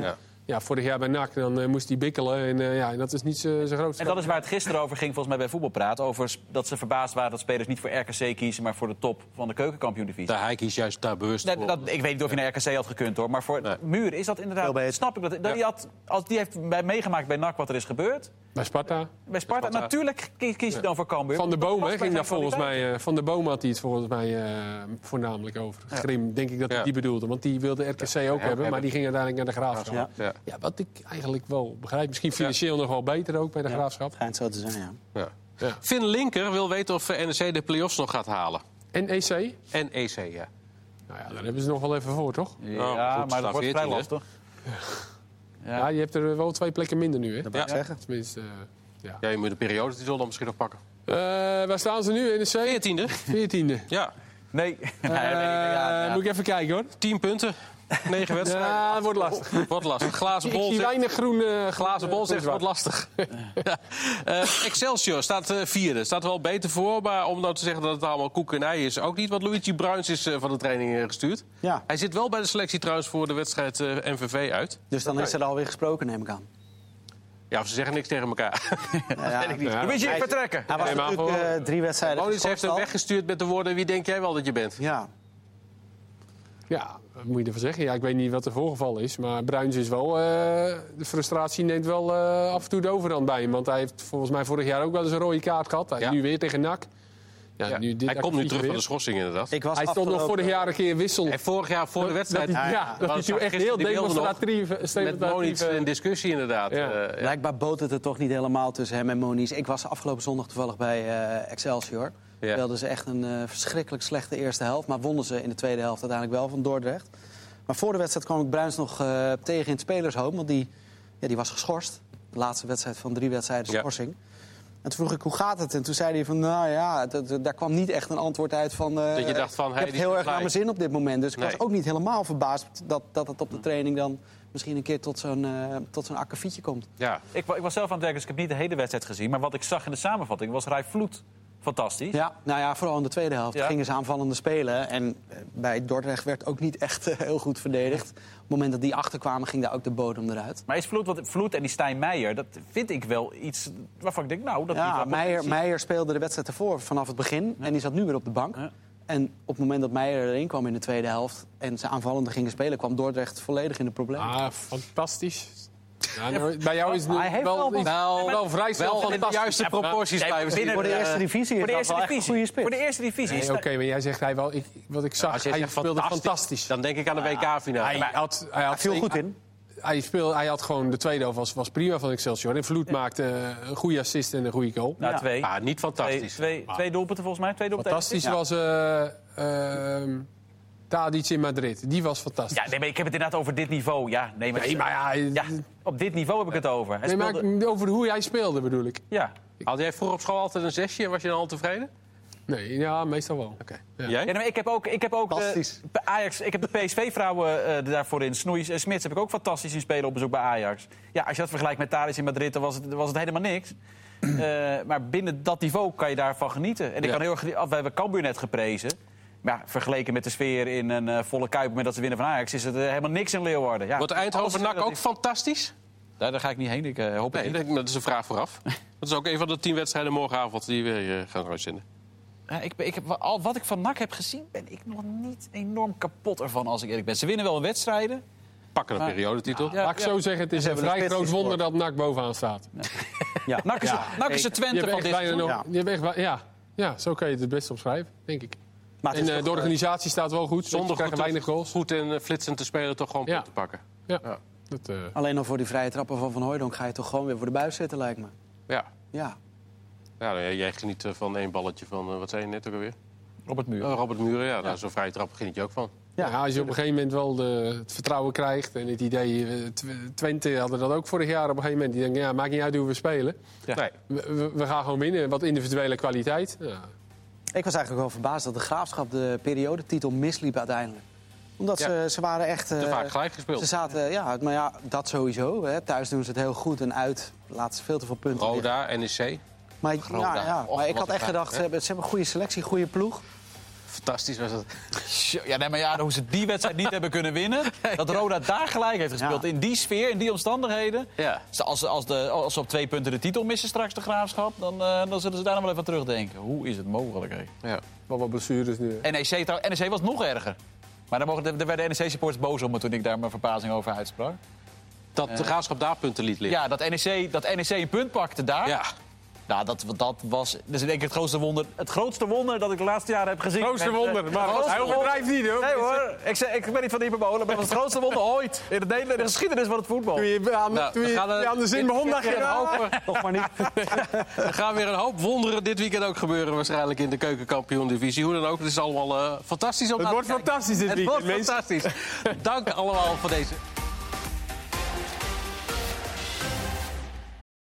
Ja.
vorig jaar bij NAC dan, eh, moest hij bikkelen. En, eh, ja, en dat is niet zo- zijn grootste.
En dat is waar het gisteren over ging, volgens mij bij Voetbalpraat. Over dat ze verbaasd waren dat spelers niet voor RKC kiezen... maar voor de top van de keukenkampioen-divisie.
Daar hij kiest juist daar bewust
Nee,
voor.
dat, ik weet niet of je naar RKC had gekund hoor. Maar voor
Nee.
Muur is dat inderdaad. Snap ik dat. dat
Ja.
die, had, als die heeft bij meegemaakt bij NAC wat er is gebeurd.
Bij Sparta.
Bij Sparta,
Sparta.
natuurlijk kies, kies je dan voor Cambuur.
Van de Boom hè, ging daar volgens mij. eh, van de Boom had hij het volgens mij eh, voornamelijk over. Grim, denk ik dat hij
Ja.
die bedoelde. Want die wilde RKC ook hebben, maar die ging uiteindelijk naar de graafschap.
Ja.
Ja.
Ja.
wat ik eigenlijk wel begrijp. Misschien financieel nog wel beter ook bij de
Ja,
graafschap.
Schijnt zo te zijn, ja.
Ja.
Ja.
Finn Linker wil weten of eh, NEC de play-offs nog gaat halen.
En EC?
En EC, ja.
Nou ja, daar hebben ze nog wel even voor, toch?
Ja,
Nou, goed,
maar dat wordt vrij
14e.
lastig. (laughs)
Ja, je hebt er wel twee plekken minder nu, hè?
Dat wil ik
Ja.
zeggen.
Tenminste, eh, ja.
Ja, je moet de periodetitel dan misschien nog pakken.
Eh, waar staan ze nu? NEC?
14e?
14e.
Ja.
Nee. (laughs) Ja,
Eh,
ja.
Moet ik even kijken, hoor.
10 punten. 9 wedstrijden.
Ja, dat wordt lastig.
Wordt lastig. Glazen
Ik
bol
zie
zegt,
weinig groen. eh,
glazen bol zegt wordt lastig. (laughs) ja. Eh, Excelsior staat eh, vierde. Staat er wel beter voor. Maar om nou te zeggen dat het allemaal koek en ei is, ook niet. Want Luigi Bruins is eh, van de training gestuurd.
Ja,
Hij zit wel bij de selectie trouwens voor de wedstrijd eh, MVV uit.
dus dan is er alweer gesproken, neem ik aan.
Ja, of ze zeggen niks tegen elkaar. (laughs)
Ja, ja.
Ja.
Luigi,
Hij-
vertrekken.
Hij was
Nee, maar
natuurlijk eh, drie wedstrijden
Monis heeft hem weggestuurd met de woorden... wie denk jij wel dat je bent?
Ja,
Ja, wat moet je ervan zeggen? Ja, ik weet niet wat er voorgevallen is. Maar Bruins is wel... eh, de frustratie neemt wel eh, af en toe de overhand bij hem. Want hij heeft volgens mij vorig jaar ook wel eens een rode kaart gehad. Hij,
Ja.
Nu weer tegen NAC. Ja,
Ja.
nu dit
hij komt nu terug van de schorsing inderdaad.
ik was
Hij stond nog vorig jaar een keer wissel.
En vorig jaar voor de wedstrijd...
Dat hij,
Ja,
dat
Was-
toen echt heel demonstratief...
met Moniz in discussie inderdaad.
Ja.
Ja.
Blijkbaar boot het er toch niet helemaal tussen hem en Moniz. Ik was afgelopen zondag toevallig bij eh, Excelsior.
Ja.
Speelden ze echt een eh, verschrikkelijk slechte eerste helft. Maar wonnen ze in de tweede helft uiteindelijk wel van Dordrecht. Maar voor de wedstrijd kwam ik Bruins nog eh, tegen in het spelershoop. Want die, ja, die was geschorst. De laatste wedstrijd van drie wedstrijden
Ja.
schorsing. En toen vroeg ik, hoe gaat het? En toen zei hij van, nou ja, daar kwam niet echt een antwoord uit van... eh,
Dat je dacht van,
ik
hey,
heb
die
het heel erg naar mijn zin op dit moment. Dus ik
Nee.
was ook niet helemaal verbaasd dat, dat het op de training dan misschien een keer tot zo'n eh, tot zo'n akkefietje komt.
ja.
Ik, ik was zelf aan het werken, dus ik heb niet de hele wedstrijd gezien. Maar wat ik zag in de samenvatting was Rai Vloed fantastisch.
Ja, nou ja, vooral in de tweede helft
Ja.
gingen ze aanvallende spelen. En eh, bij Dordrecht werd ook niet echt eh, heel goed verdedigd. Op het moment dat die achterkwamen, ging daar ook de bodem eruit.
Maar is Vloed, wat, Vloed en die Stijn Meijer, dat vind ik wel iets waarvan ik denk, nou, dat
Ja, Meijer, Meijer speelde de wedstrijd ervoor vanaf het begin. En die zat nu weer op de bank.
Ja.
En op het moment dat Meijer erin kwam in de tweede helft... en ze aanvallende gingen spelen, kwam Dordrecht volledig in de problemen.
Ah, fantastisch. Ja, nou, bij jou is het
Hij heeft
wel,
wel
iets-
Nou,
wel vrij snel
wel in de
fantastisch.
juiste proporties blijven zitten.
voor de eerste divisie
Voor
is
de
dat
eerste
wel echt een
divisie.
goede spits.
Voor de eerste divisie.
Nee, Oké, maar jij zegt hij wel. Ik, wat ik zag, hij speelde
fantastisch,
fantastisch.
Dan denk ik aan de WK-finale.
Hij had, hij had
viel goed in.
Hij, speelde, hij had gewoon de tweede helft was, was prima van Excelsior. En Vloed maakte een goede assist en een goede goal.
Nou,
Ja.
twee.
Ah, niet fantastisch.
twee, twee doelpunten volgens mij. Twee doelpunten.
Fantastisch
Ja.
was eh ehm Tadic in Madrid. Die was fantastisch.
Ja, nee, maar ik heb het inderdaad over dit niveau. Ja, nee, maar,
nee, maar ja,
ja, op dit niveau heb ik het over. Hij
nee, maar
speelde-
over hoe jij speelde bedoel ik.
ja.
Had jij vroeger op school altijd een zesje en was je dan al tevreden?
Nee, ja, meestal wel.
Oké.
Ja.
Jij?
Ja, nee, maar ik heb ook, ik heb ook de, bij Ajax, ik heb de PSV-vrouwen eh, daarvoor in. Snoei en Smits heb ik ook fantastisch zien spelen op bezoek bij Ajax. Ja, als je dat vergelijkt met Thadis in Madrid, dan was het, was het helemaal niks. (clears throat) Eh, maar binnen dat niveau kan je daarvan genieten. En ik
Ja.
kan heel erg, we hebben Cambuur net geprezen. Maar ja, vergeleken met de sfeer in een eh, volle kuip met dat ze winnen van Ajax... is het eh, helemaal niks in Leeuwarden. Ja,
Wordt
alles
Eindhoven
is
NAC ook fantastisch?
Daar, daar ga ik niet heen, ik eh, hoop het niet.
dat is een vraag vooraf. (laughs) Dat is ook een van de tien wedstrijden morgenavond die we gaan uitzenden.
Ja, ik, ik heb, al wat ik van NAC heb gezien, ben ik nog niet enorm kapot ervan als ik eerlijk ben. Ze winnen wel wedstrijden.
Pakken een periodetitel.
Ja,
Laat ik zo zeggen, het is een
een
vrij groot wonder dat NAC bovenaan staat.
Ja.
NAC is,
Ja,
NAC is de. Twente van dit seizoen.
ja, ja, zo kan je het het best omschrijven, denk ik.
Maar
En eh,
toch,
de
eh,
organisatie staat wel goed.
Zonder goed,
weinig goals.
goed en eh, flitsend te spelen toch gewoon
Ja.
punten pakken.
Ja.
Ja.
Dat, eh,
Alleen al voor die vrije trappen van Van Hooijdonk ga je toch gewoon weer voor de buis zitten, lijkt me.
Ja.
Ja.
Ja, nou ja, jij geniet van één balletje van, wat zei je net ook alweer?
Robert Muur.
Oh, Robert Muren, ja. Nou, Zo'n vrije trap geniet je ook van.
Ja,
ja, als je op een gegeven moment wel de, het vertrouwen krijgt en het idee... Tw- Twente hadden dat ook vorig jaar op een gegeven moment. Die denken, ja, maakt niet uit hoe we spelen.
Ja.
Nee.
We, we- we gaan gewoon winnen. Wat individuele kwaliteit.
Ik was eigenlijk wel verbaasd dat de Graafschap de periodetitel misliep uiteindelijk. Omdat
Ja.
ze, ze waren echt...
Te
eh,
vaak gelijk gespeeld.
Ze zaten, ja, maar ja, dat sowieso. Hè. Thuis doen ze het heel goed en uit laten ze veel te veel punten liggen.
Roda, NEC.
Maar,
Roda.
ja, ja,
Och,
maar ik had echt gedacht, ze hebben, ze hebben een goede selectie, goede ploeg.
Fantastisch was het.
Ja, nee, maar ja, hoe ze die wedstrijd niet hebben kunnen winnen. (laughs) Dat Roda daar gelijk heeft gespeeld.
Ja.
In die sfeer, in die omstandigheden.
Ja.
Als, ze- als, de, als ze op twee punten de titel missen straks, de graafschap. Dan, eh, dan zullen ze daar nog wel even aan terugdenken. Hoe is het mogelijk? hè?
Ja.
Wel wat blessures nu.
NEC, trouw- NEC was nog erger. Maar daar, mogen, daar werden NEC-supporters boos om me toen ik daar mijn verbazing over uitsprak.
Dat de graafschap daar punten liet liggen.
Ja, dat NEC, dat NEC een punt pakte daar.
Ja.
Nou, dat, dat was is denk ik het grootste wonder. Het grootste wonder dat ik de laatste jaren heb gezien.
Grootste wonder. Maar
grootste
hij overdrijft niet, hoor.
Nee hoor, ik, zeg, ik ben niet van de hyperbole, maar het was het grootste wonder ooit in de, Nederlandse- de geschiedenis van het voetbal.
Toen je aan,
Nou,
toen je,
gaan, eh,
je aan de zin begon, dacht je... nou.
Toch maar niet. (laughs)
Er gaan weer een hoop wonderen dit weekend ook gebeuren. Waarschijnlijk in de keukenkampioen-divisie. Hoe dan ook, het is allemaal eh, fantastisch om
Het
naar te
wordt
kijken.
fantastisch dit
Het
weekend,
wordt
mensen.
fantastisch. Dank allemaal voor deze